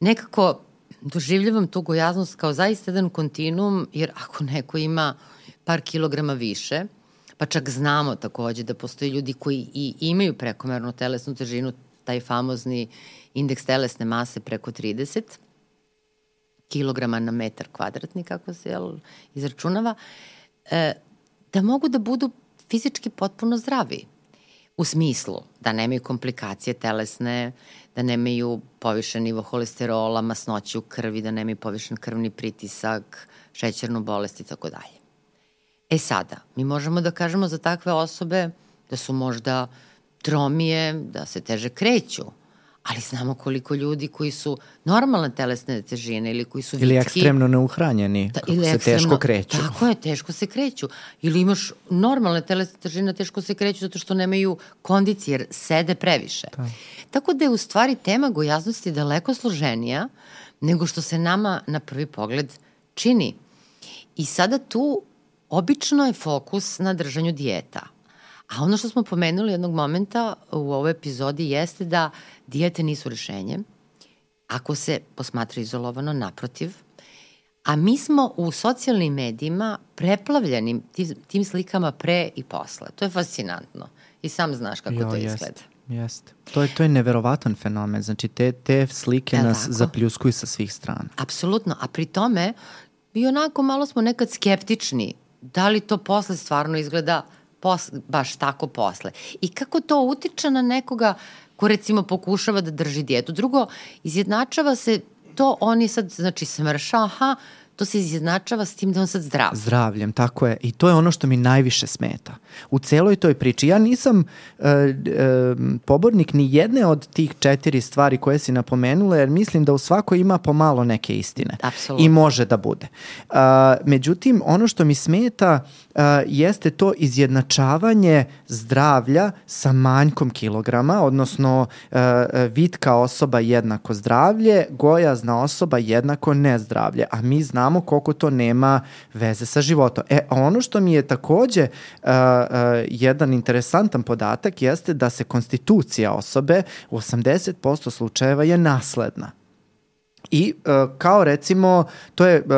Nekako doživljavam tu gojaznost kao zaista jedan kontinuum, jer ako neko ima par kilograma više, pa čak znamo takođe da postoje ljudi koji i imaju prekomernu telesnu težinu, taj famozni indeks telesne mase preko 30 kilograma na metar kvadratni, kako se jel, izračunava, e, da mogu da budu fizički potpuno zdravi. U smislu da nemaju komplikacije telesne, da nemaju povišen nivo holesterola, masnoće u krvi, da nemaju povišen krvni pritisak, šećernu bolest i tako dalje. E sada, mi možemo da kažemo za takve osobe da su možda tromije, da se teže kreću, ali znamo koliko ljudi koji su normalne telesne težine ili koji su vitki. Ili ekstremno neuhranjeni, da, ili se ekstremno, teško kreću. Tako je, teško se kreću. Ili imaš normalne telesne težine, teško se kreću zato što nemaju kondicije, jer sede previše. Da. Tako da je u stvari tema gojaznosti daleko složenija nego što se nama na prvi pogled čini. I sada tu obično je fokus na držanju dijeta. A ono što smo pomenuli jednog momenta u ovoj epizodi jeste da dijete nisu rešenje, ako se posmatra izolovano, naprotiv, a mi smo u socijalnim medijima preplavljeni tim, tim slikama pre i posle. To je fascinantno. I sam znaš kako jo, to jest, izgleda. Jeste. To je, to je neverovatan fenomen. Znači, te, te slike e, nas tako? zapljuskuju sa svih strana. Apsolutno. A pri tome, i onako malo smo nekad skeptični da li to posle stvarno izgleda pos, baš tako posle. I kako to utiče na nekoga ko recimo pokušava da drži dijetu. Drugo, izjednačava se to, on je sad, znači, smršao, aha, to se izjednačava s tim da on sad zdrav. Zdravljem, tako je. I to je ono što mi najviše smeta. U celoj toj priči. Ja nisam uh, uh, pobornik ni jedne od tih četiri stvari koje si napomenula, jer mislim da u svakoj ima pomalo neke istine. Apsolutno. I može da bude. Uh, međutim, ono što mi smeta uh, jeste to izjednačavanje zdravlja sa manjkom kilograma, odnosno uh, vitka osoba jednako zdravlje, gojazna osoba jednako nezdravlje. A mi znamo znamo koliko to nema veze sa životom. E, ono što mi je takođe uh, uh, jedan interesantan podatak jeste da se konstitucija osobe u 80% slučajeva je nasledna. I uh, kao recimo, to je uh, uh,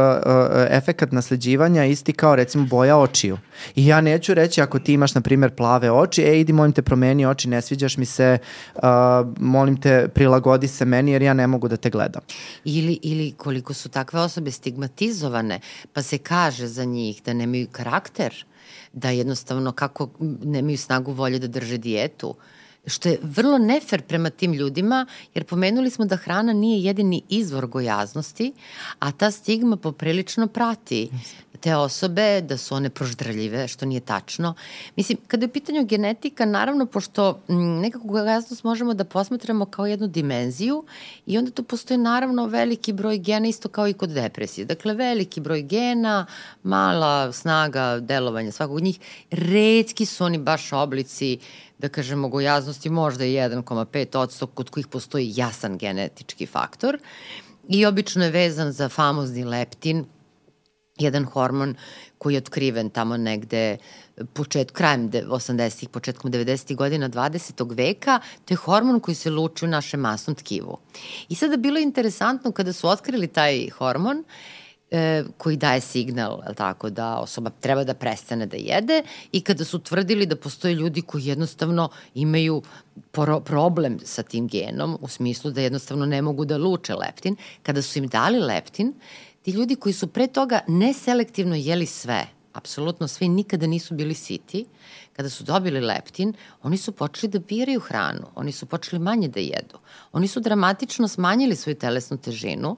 efekat nasleđivanja isti kao recimo boja očiju. I ja neću reći ako ti imaš na primjer plave oči, e idi molim te promeni oči, ne sviđaš mi se, uh, molim te prilagodi se meni jer ja ne mogu da te gledam. Ili, ili koliko su takve osobe stigmatizovane, pa se kaže za njih da nemaju karakter, da jednostavno kako nemaju snagu volje da drže dijetu, uh, što je vrlo nefer prema tim ljudima, jer pomenuli smo da hrana nije jedini izvor gojaznosti, a ta stigma poprilično prati te osobe, da su one proždrljive, što nije tačno. Mislim, kada je u pitanju genetika, naravno, pošto nekako gojaznost možemo da posmatramo kao jednu dimenziju i onda tu postoji naravno veliki broj gena, isto kao i kod depresije. Dakle, veliki broj gena, mala snaga delovanja svakog od njih, redski su oni baš oblici da kažemo, gojaznosti možda je 1,5 kod kojih postoji jasan genetički faktor i obično je vezan za famozni leptin, jedan hormon koji je otkriven tamo negde počet, krajem 80-ih, početkom 90-ih godina 20. veka, to je hormon koji se luči u našem masnom tkivu. I sada bilo je interesantno kada su otkrili taj hormon, e, koji daje signal tako, da osoba treba da prestane da jede i kada su tvrdili da postoje ljudi koji jednostavno imaju pro problem sa tim genom u smislu da jednostavno ne mogu da luče leptin, kada su im dali leptin, ti ljudi koji su pre toga neselektivno jeli sve, apsolutno sve nikada nisu bili siti, kada su dobili leptin, oni su počeli da biraju hranu, oni su počeli manje da jedu. Oni su dramatično smanjili svoju telesnu težinu,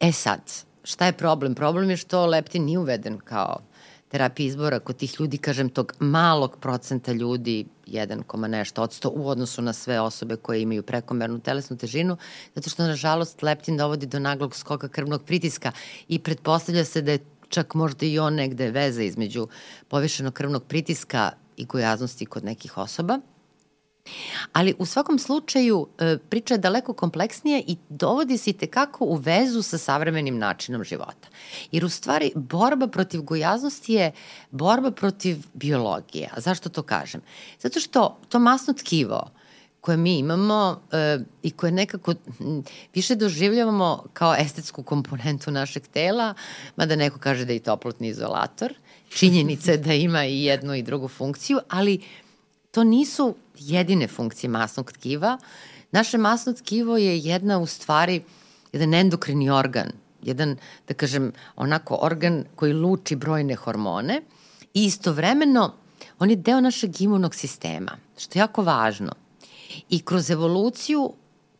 E sad, šta je problem? Problem je što leptin nije uveden kao terapija izbora kod tih ljudi, kažem, tog malog procenta ljudi, 1, nešto odsto u odnosu na sve osobe koje imaju prekomernu telesnu težinu, zato što, nažalost, leptin dovodi do naglog skoka krvnog pritiska i pretpostavlja se da je čak možda i on negde veze između povišenog krvnog pritiska i gojaznosti kod nekih osoba. Ali u svakom slučaju e, priča je daleko kompleksnija i dovodi se i tekako u vezu sa savremenim načinom života. Jer u stvari borba protiv gojaznosti je borba protiv biologije. A zašto to kažem? Zato što to masno tkivo koje mi imamo e, i koje nekako više doživljavamo kao estetsku komponentu našeg tela, mada neko kaže da je toplotni izolator. Činjenica je da ima i jednu i drugu funkciju, ali to nisu jedine funkcije masnog tkiva. Naše masno tkivo je jedna u stvari jedan endokrini organ, jedan, da kažem, onako organ koji luči brojne hormone i istovremeno on je deo našeg imunog sistema, što je jako važno. I kroz evoluciju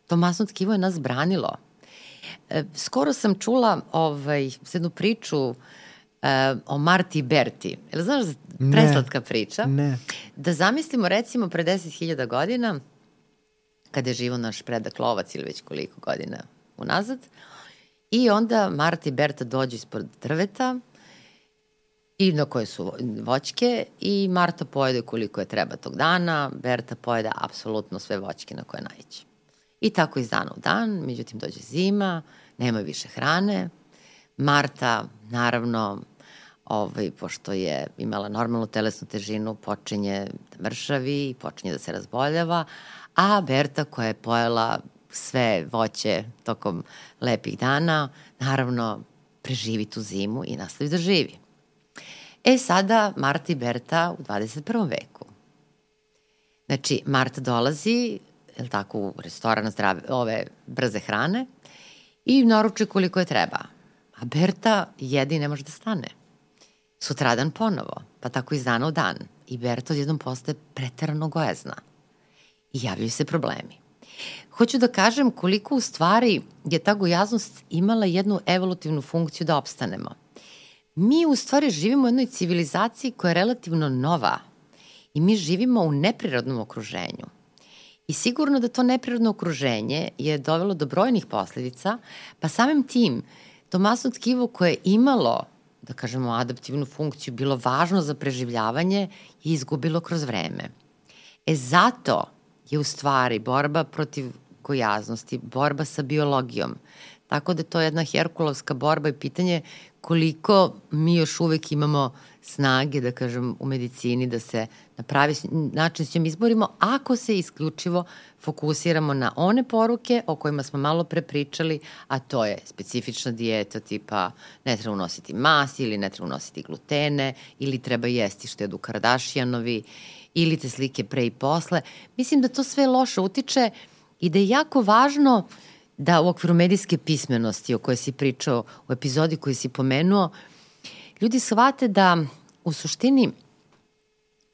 to masno tkivo je nas branilo. E, skoro sam čula ovaj, jednu priču e, o Marti Berti. Jel znaš, preslatka priča? Ne. Da zamislimo recimo pre 10.000 godina, kada je živo naš predak lovac ili već koliko godina unazad, i onda Marta i Berta dođu ispod drveta i na koje su voćke i Marta pojede koliko je treba tog dana, Berta pojede apsolutno sve voćke na koje najće. I tako iz dana u dan, međutim dođe zima, nema više hrane, Marta naravno ovaj, pošto je imala normalnu telesnu težinu, počinje da mršavi i počinje da se razboljava, a Berta koja je pojela sve voće tokom lepih dana, naravno preživi tu zimu i nastavi da živi. E sada Marta i Berta u 21. veku. Znači, Marta dolazi, je tako, u restoran zdrave, ove brze hrane i naruče koliko je treba. A Berta jedi i ne može da stane. Sutradan ponovo, pa tako iz dana u dan. I Berta odjednom postaje pretarano gojazna. I javljaju se problemi. Hoću da kažem koliko u stvari je ta gojaznost imala jednu evolutivnu funkciju da opstanemo – mi u stvari živimo u jednoj civilizaciji koja je relativno nova i mi živimo u neprirodnom okruženju. I sigurno da to neprirodno okruženje je dovelo do brojnih posledica, pa samim tim to masno tkivo koje je imalo, da kažemo, adaptivnu funkciju, bilo važno za preživljavanje, je izgubilo kroz vreme. E zato je u stvari borba protiv gojaznosti, borba sa biologijom. Tako da to je jedna herkulovska borba i pitanje koliko mi još uvek imamo snage, da kažem, u medicini da se na pravi način s njom izborimo, ako se isključivo fokusiramo na one poruke o kojima smo malo pre pričali, a to je specifična dijeta tipa ne treba unositi mas ili ne treba unositi glutene ili treba jesti što jedu Kardashianovi ili te slike pre i posle. Mislim da to sve loše utiče i da je jako važno uh, da u okviru medijske pismenosti o kojoj si pričao u epizodi koju si pomenuo, ljudi shvate da u suštini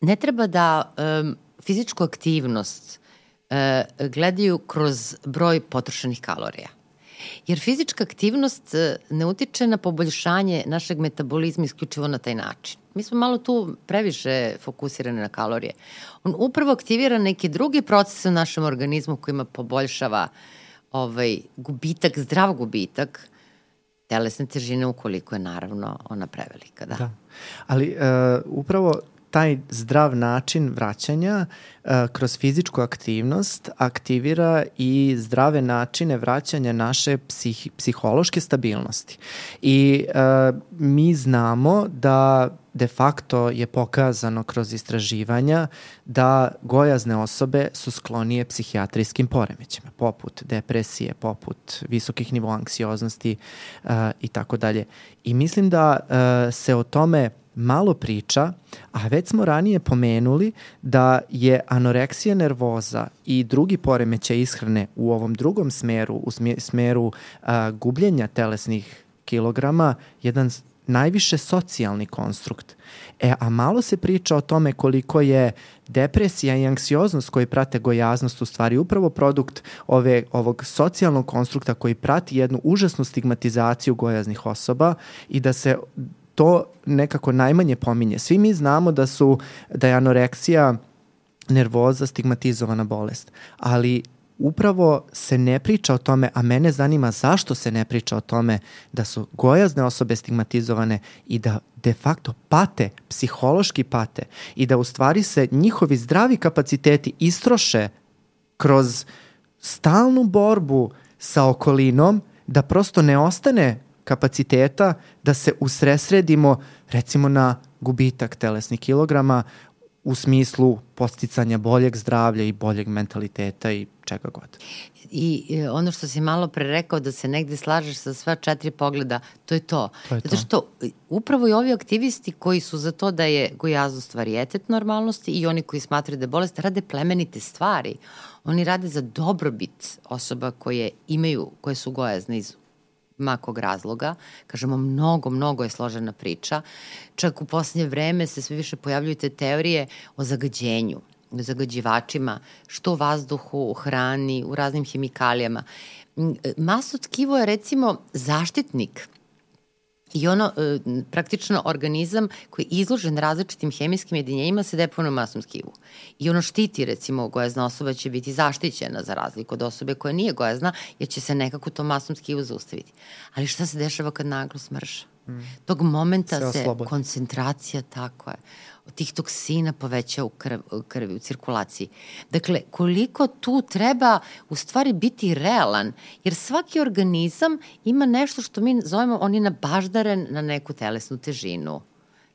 ne treba da um, fizičku aktivnost uh, gledaju kroz broj potrošenih kalorija. Jer fizička aktivnost ne utiče na poboljšanje našeg metabolizma isključivo na taj način. Mi smo malo tu previše fokusirani na kalorije. On upravo aktivira neke druge procese u našem organizmu kojima poboljšava ovaj, gubitak, zdrav gubitak telesne težine ukoliko je naravno ona prevelika. Da. da. Ali uh, upravo taj zdrav način vraćanja uh, kroz fizičku aktivnost aktivira i zdrave načine vraćanja naše psih, psihološke stabilnosti. I uh, mi znamo da de facto je pokazano kroz istraživanja da gojazne osobe su sklonije psihijatrijskim poremećima, poput depresije, poput visokih nivoa anksioznosti uh, i tako dalje. I mislim da uh, se o tome malo priča, a već smo ranije pomenuli da je anoreksija nervoza i drugi poremećaj ishrane u ovom drugom smeru, u smeru a, gubljenja telesnih kilograma, jedan najviše socijalni konstrukt. E, a malo se priča o tome koliko je depresija i anksioznost koji prate gojaznost u stvari upravo produkt ove, ovog socijalnog konstrukta koji prati jednu užasnu stigmatizaciju gojaznih osoba i da se to nekako najmanje pominje. Svi mi znamo da su da je anoreksija nervoza stigmatizovana bolest, ali upravo se ne priča o tome, a mene zanima zašto se ne priča o tome da su gojazne osobe stigmatizovane i da de facto pate, psihološki pate i da u stvari se njihovi zdravi kapaciteti istroše kroz stalnu borbu sa okolinom da prosto ne ostane kapaciteta da se usresredimo recimo na gubitak telesnih kilograma u smislu posticanja boljeg zdravlja i boljeg mentaliteta i čega god. I e, ono što si malo pre rekao da se negde slažeš sa sva četiri pogleda, to je to. To je Zato to. što e, upravo i ovi aktivisti koji su za to da je gojaznost varijetet normalnosti i oni koji smatraju da je bolest rade plemenite stvari. Oni rade za dobrobit osoba koje imaju, koje su gojazne iz makog razloga. Kažemo, mnogo, mnogo je složena priča. Čak u poslednje vreme se sve više pojavljuju te teorije o zagađenju zagađivačima, što u vazduhu, u hrani, u raznim hemikalijama. Masno tkivo je recimo zaštitnik I ono, e, praktično organizam koji je izložen različitim hemijskim jedinjenjima se deponuje u masnom tkivu. I ono štiti, recimo, gojazna osoba će biti zaštićena za razliku od osobe koja nije gojazna, jer će se nekako to masnom tkivu zaustaviti. Ali šta se dešava kad naglo smrša? Tog momenta Se se, koncentracija, tako je, tih toksina poveća u, krv, u krvi, u cirkulaciji. Dakle, koliko tu treba u stvari biti realan, jer svaki organizam ima nešto što mi zovemo, on je nabaždaren na neku telesnu težinu.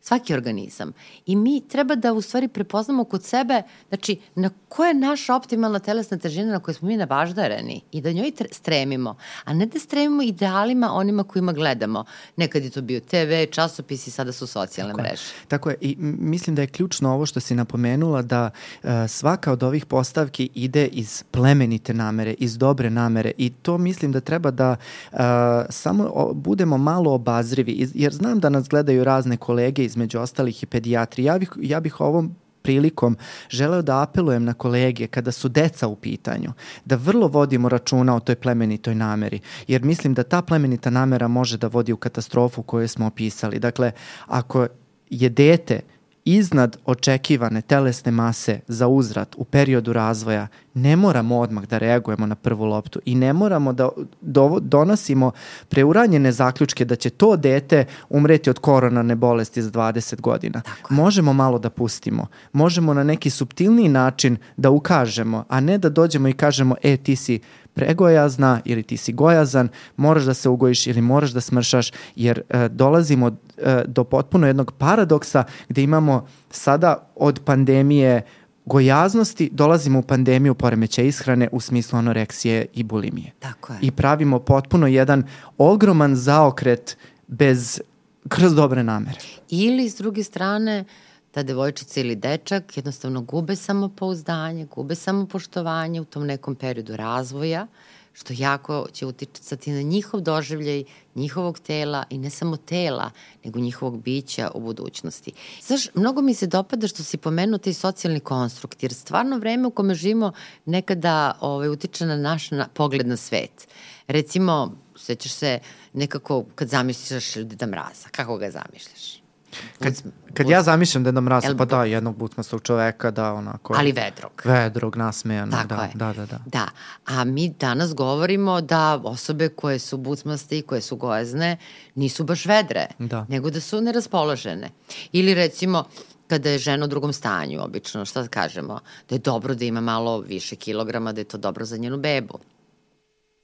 Svaki organizam. I mi treba da u stvari prepoznamo kod sebe, znači, na koja je naša optimalna telesna težina na kojoj smo mi nabaždareni i da njoj tre- stremimo, a ne da stremimo idealima onima kojima gledamo. Nekad je to bio TV, časopisi, sada su socijalne Tako je. mreže. Tako je i mislim da je ključno ovo što si napomenula da uh, svaka od ovih postavki ide iz plemenite namere, iz dobre namere i to mislim da treba da uh, samo o, budemo malo obazrivi iz, jer znam da nas gledaju razne kolege između ostalih i pedijatri. Ja bih, ja bih ovom prilikom želeo da apelujem na kolege kada su deca u pitanju, da vrlo vodimo računa o toj plemenitoj nameri, jer mislim da ta plemenita namera može da vodi u katastrofu koju smo opisali. Dakle, ako je dete iznad očekivane telesne mase za uzrat u periodu razvoja, ne moramo odmah da reagujemo na prvu loptu i ne moramo da do, donosimo preuranjene zaključke da će to dete umreti od koronarne bolesti za 20 godina. Tako. Možemo malo da pustimo. Možemo na neki subtilniji način da ukažemo, a ne da dođemo i kažemo, e, ti si pregojazna ili ti si gojazan, moraš da se ugojiš ili moraš da smršaš, jer e, dolazimo e, do potpuno jednog paradoksa gde imamo sada od pandemije gojaznosti dolazimo u pandemiju poremeća ishrane u smislu anoreksije i bulimije. Tako je. I pravimo potpuno jedan ogroman zaokret bez kroz dobre namere. Ili, s druge strane, ta devojčica ili dečak jednostavno gube samopouzdanje, gube samopoštovanje u tom nekom periodu razvoja, što jako će uticati na njihov doživljaj, njihovog tela i ne samo tela, nego njihovog bića u budućnosti. Znaš, mnogo mi se dopada što si pomenuo taj socijalni konstrukt, jer stvarno vreme u kome živimo nekada ovaj, utiče na naš na, pogled na svet. Recimo, sećaš se nekako kad zamišljaš Deda Mraza, kako ga zamišljaš? Kad, kad ja zamišljam Deda Mraza, Jel- pa da, jednog butmastog čoveka, da, onako... Ali vedrog. Vedrog, nasmejanog, Tako da, je. da, da, da. Da, a mi danas govorimo da osobe koje su bucmaste i koje su gojazne nisu baš vedre, Da. nego da su neraspoložene. Ili recimo, kada je žena u drugom stanju, obično, šta da kažemo, da je dobro da ima malo više kilograma, da je to dobro za njenu bebu.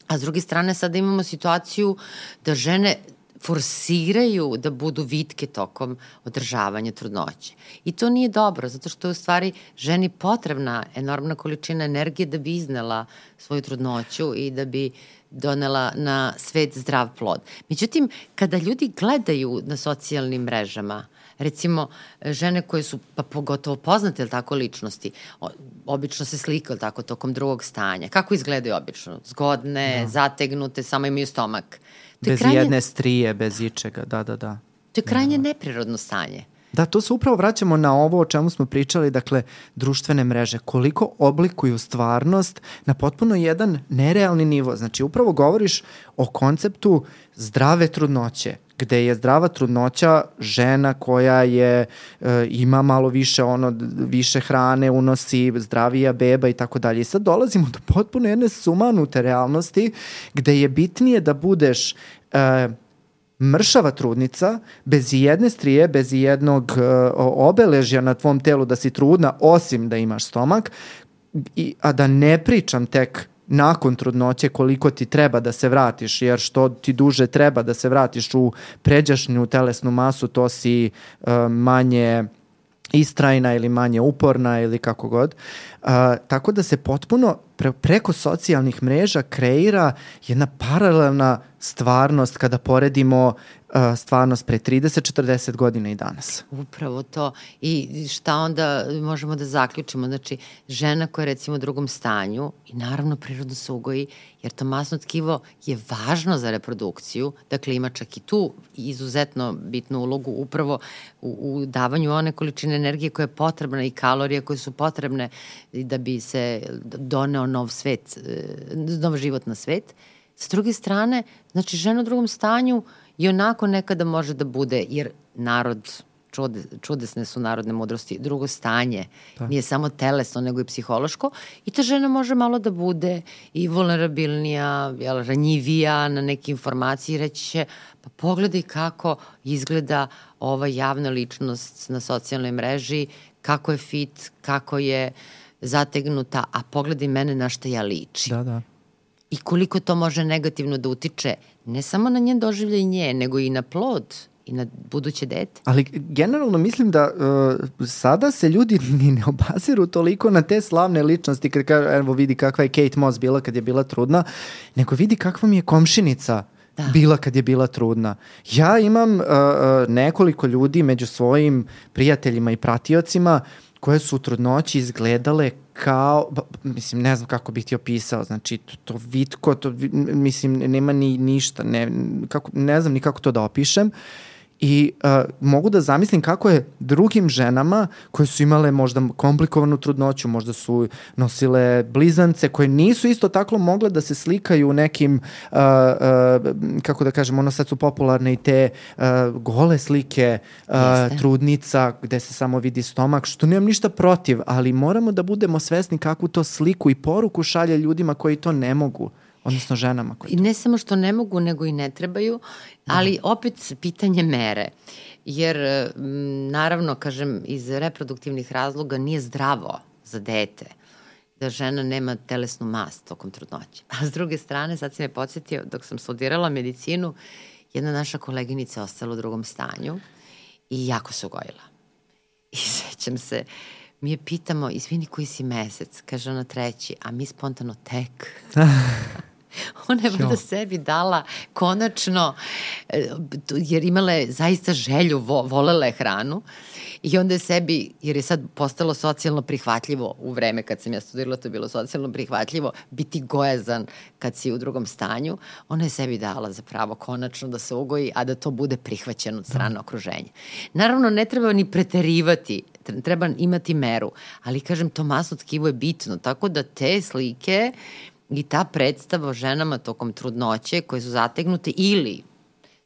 A s druge strane sada imamo situaciju da žene forsiraju da budu vitke tokom održavanja trudnoće. I to nije dobro, zato što je u stvari ženi potrebna enormna količina energije da bi iznela svoju trudnoću i da bi donela na svet zdrav plod. Međutim, kada ljudi gledaju na socijalnim mrežama, recimo žene koje su pa pogotovo poznate ili tako ličnosti, o, obično se slikaju tako tokom drugog stanja. Kako izgledaju obično? Zgodne, da. zategnute, samo imaju stomak. Bez krajnje, jedne strije, bez ičega, da, da, da. To je krajnje neprirodno stanje. Da, to se upravo vraćamo na ovo o čemu smo pričali, dakle, društvene mreže. Koliko oblikuju stvarnost na potpuno jedan nerealni nivo. Znači, upravo govoriš o konceptu zdrave trudnoće, gde je zdrava trudnoća žena koja je e, ima malo više ono više hrane unosi zdravija beba i tako dalje. Sad dolazimo do potpuno jedne sumanute realnosti gde je bitnije da budeš e, mršava trudnica, bez jedne strije, bez jednog uh, obeležja na tvom telu da si trudna, osim da imaš stomak, i, a da ne pričam tek nakon trudnoće koliko ti treba da se vratiš, jer što ti duže treba da se vratiš u pređašnju telesnu masu, to si uh, manje istrajna ili manje uporna ili kako god. Uh, tako da se potpuno pre, preko socijalnih mreža kreira jedna paralelna stvarnost kada poredimo stvarnost pre 30-40 godina i danas. Upravo to. I šta onda možemo da zaključimo? Znači, žena koja je recimo u drugom stanju i naravno prirodno se ugoji, jer to masno tkivo je važno za reprodukciju, dakle ima čak i tu izuzetno bitnu ulogu upravo u, u davanju one količine energije koja je potrebna i kalorije koje su potrebne da bi se doneo nov svet, e, nov život na svet. Sa druge strane, znači žena u drugom stanju uh, i onako nekada može da bude, jer narod, čude, čudesne su narodne mudrosti, drugo stanje, da. nije samo telesno, nego i psihološko, i ta žena može malo da bude i vulnerabilnija, jel, ranjivija na neke informacije i reći će, pa pogledaj kako izgleda ova javna ličnost na socijalnoj mreži, kako je fit, kako je zategnuta, a pogledaj mene na šta ja liči. Da, da i koliko to može negativno da utiče ne samo na njen doživljaj nje, nego i na plod i na buduće dete. Ali generalno mislim da uh, sada se ljudi ni ne obaziru toliko na te slavne ličnosti kad kaže, evo vidi kakva je Kate Moss bila kad je bila trudna, nego vidi kakva mi je komšinica da. bila kad je bila trudna. Ja imam uh, nekoliko ljudi među svojim prijateljima i pratiocima koje su u trudnoći izgledale kao, mislim, ne znam kako bih ti opisao, znači, to, to vitko, to, mislim, nema ni ništa, ne, kako, ne znam ni kako to da opišem. Uh, i uh, mogu da zamislim kako je drugim ženama koje su imale možda komplikovanu trudnoću, možda su nosile blizance koje nisu isto tako mogle da se slikaju u nekim, uh, uh, kako da kažem, ono sad su popularne i te uh, gole slike uh, trudnica gde se samo vidi stomak, što nemam ništa protiv, ali moramo da budemo svesni kakvu to sliku i poruku šalje ljudima koji to ne mogu odnosno ženama. Koje I ne samo što ne mogu, nego i ne trebaju, ali da. opet pitanje mere. Jer, naravno, kažem, iz reproduktivnih razloga nije zdravo za dete da žena nema telesnu mast tokom trudnoće. A s druge strane, sad si me podsjetio, dok sam studirala medicinu, jedna naša koleginica ostala u drugom stanju i jako se ugojila. I sećam se, mi je pitamo, izvini koji si mesec, kaže ona treći, a mi spontano tek. Ona je valjda sebi dala konačno, e, jer imala je zaista želju, vo, volela je hranu i onda je sebi, jer je sad postalo socijalno prihvatljivo u vreme kad sam ja studirala, to je bilo socijalno prihvatljivo, biti gojazan kad si u drugom stanju, ona je sebi dala zapravo konačno da se ugoji, a da to bude prihvaćeno od strane okruženja. Naravno, ne treba ni preterivati treba imati meru, ali kažem, to masno tkivo je bitno, tako da te slike i ta predstava o ženama tokom trudnoće koje su zategnute ili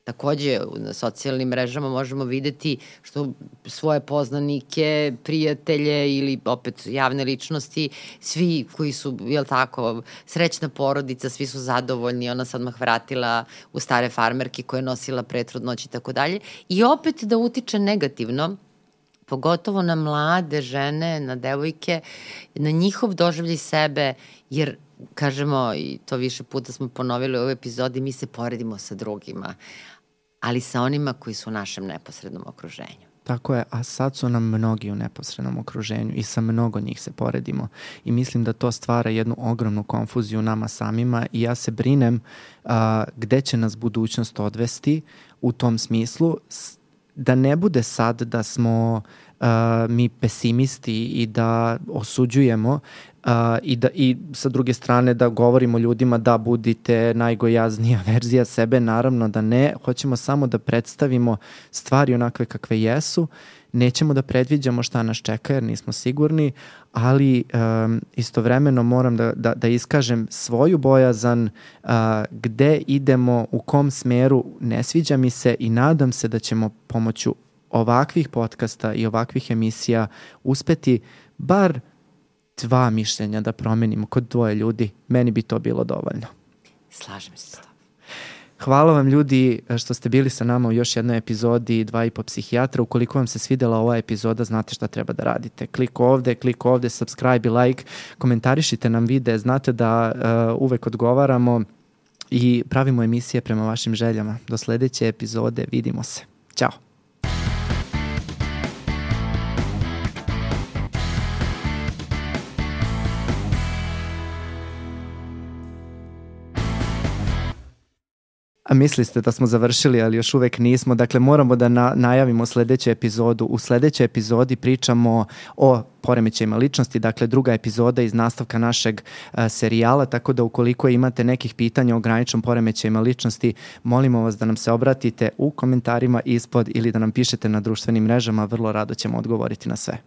Takođe, na socijalnim mrežama možemo videti što svoje poznanike, prijatelje ili opet javne ličnosti, svi koji su, jel tako, srećna porodica, svi su zadovoljni, ona sad mah vratila u stare farmerke koje je nosila pretrudnoć i tako dalje. I opet da utiče negativno pogotovo na mlade žene, na devojke, na njihov doživljaj sebe, jer kažemo, i to više puta smo ponovili u ovoj epizodi, mi se poredimo sa drugima, ali sa onima koji su u našem neposrednom okruženju. Tako je, a sad su nam mnogi u neposrednom okruženju i sa mnogo njih se poredimo i mislim da to stvara jednu ogromnu konfuziju nama samima i ja se brinem a, gde će nas budućnost odvesti u tom smislu da ne bude sad da smo uh, mi pesimisti i da osuđujemo uh, i, da, i sa druge strane da govorimo ljudima da budite najgojaznija verzija sebe, naravno da ne, hoćemo samo da predstavimo stvari onakve kakve jesu, nećemo da predviđamo šta nas čeka jer nismo sigurni, ali um, istovremeno moram da, da, da iskažem svoju bojazan uh, gde idemo, u kom smeru, ne sviđa mi se i nadam se da ćemo pomoću ovakvih podcasta i ovakvih emisija uspeti bar dva mišljenja da promenimo kod dvoje ljudi, meni bi to bilo dovoljno. Slažem se s tobom. Hvala vam ljudi što ste bili sa nama u još jednoj epizodi Dva i po psihijatra. Ukoliko vam se svidela ova epizoda, znate šta treba da radite. Klik ovde, klik ovde, subscribe i like, komentarišite nam vide, znate da uh, uvek odgovaramo i pravimo emisije prema vašim željama. Do sledeće epizode, vidimo se. Ćao! A mislili ste da smo završili, ali još uvek nismo. Dakle, moramo da na, najavimo sledeću epizodu. U sledećoj epizodi pričamo o poremećajima ličnosti, dakle druga epizoda iz nastavka našeg a, serijala, tako da ukoliko imate nekih pitanja o graničnom poremećajima ličnosti, molimo vas da nam se obratite u komentarima ispod ili da nam pišete na društvenim mrežama, vrlo rado ćemo odgovoriti na sve.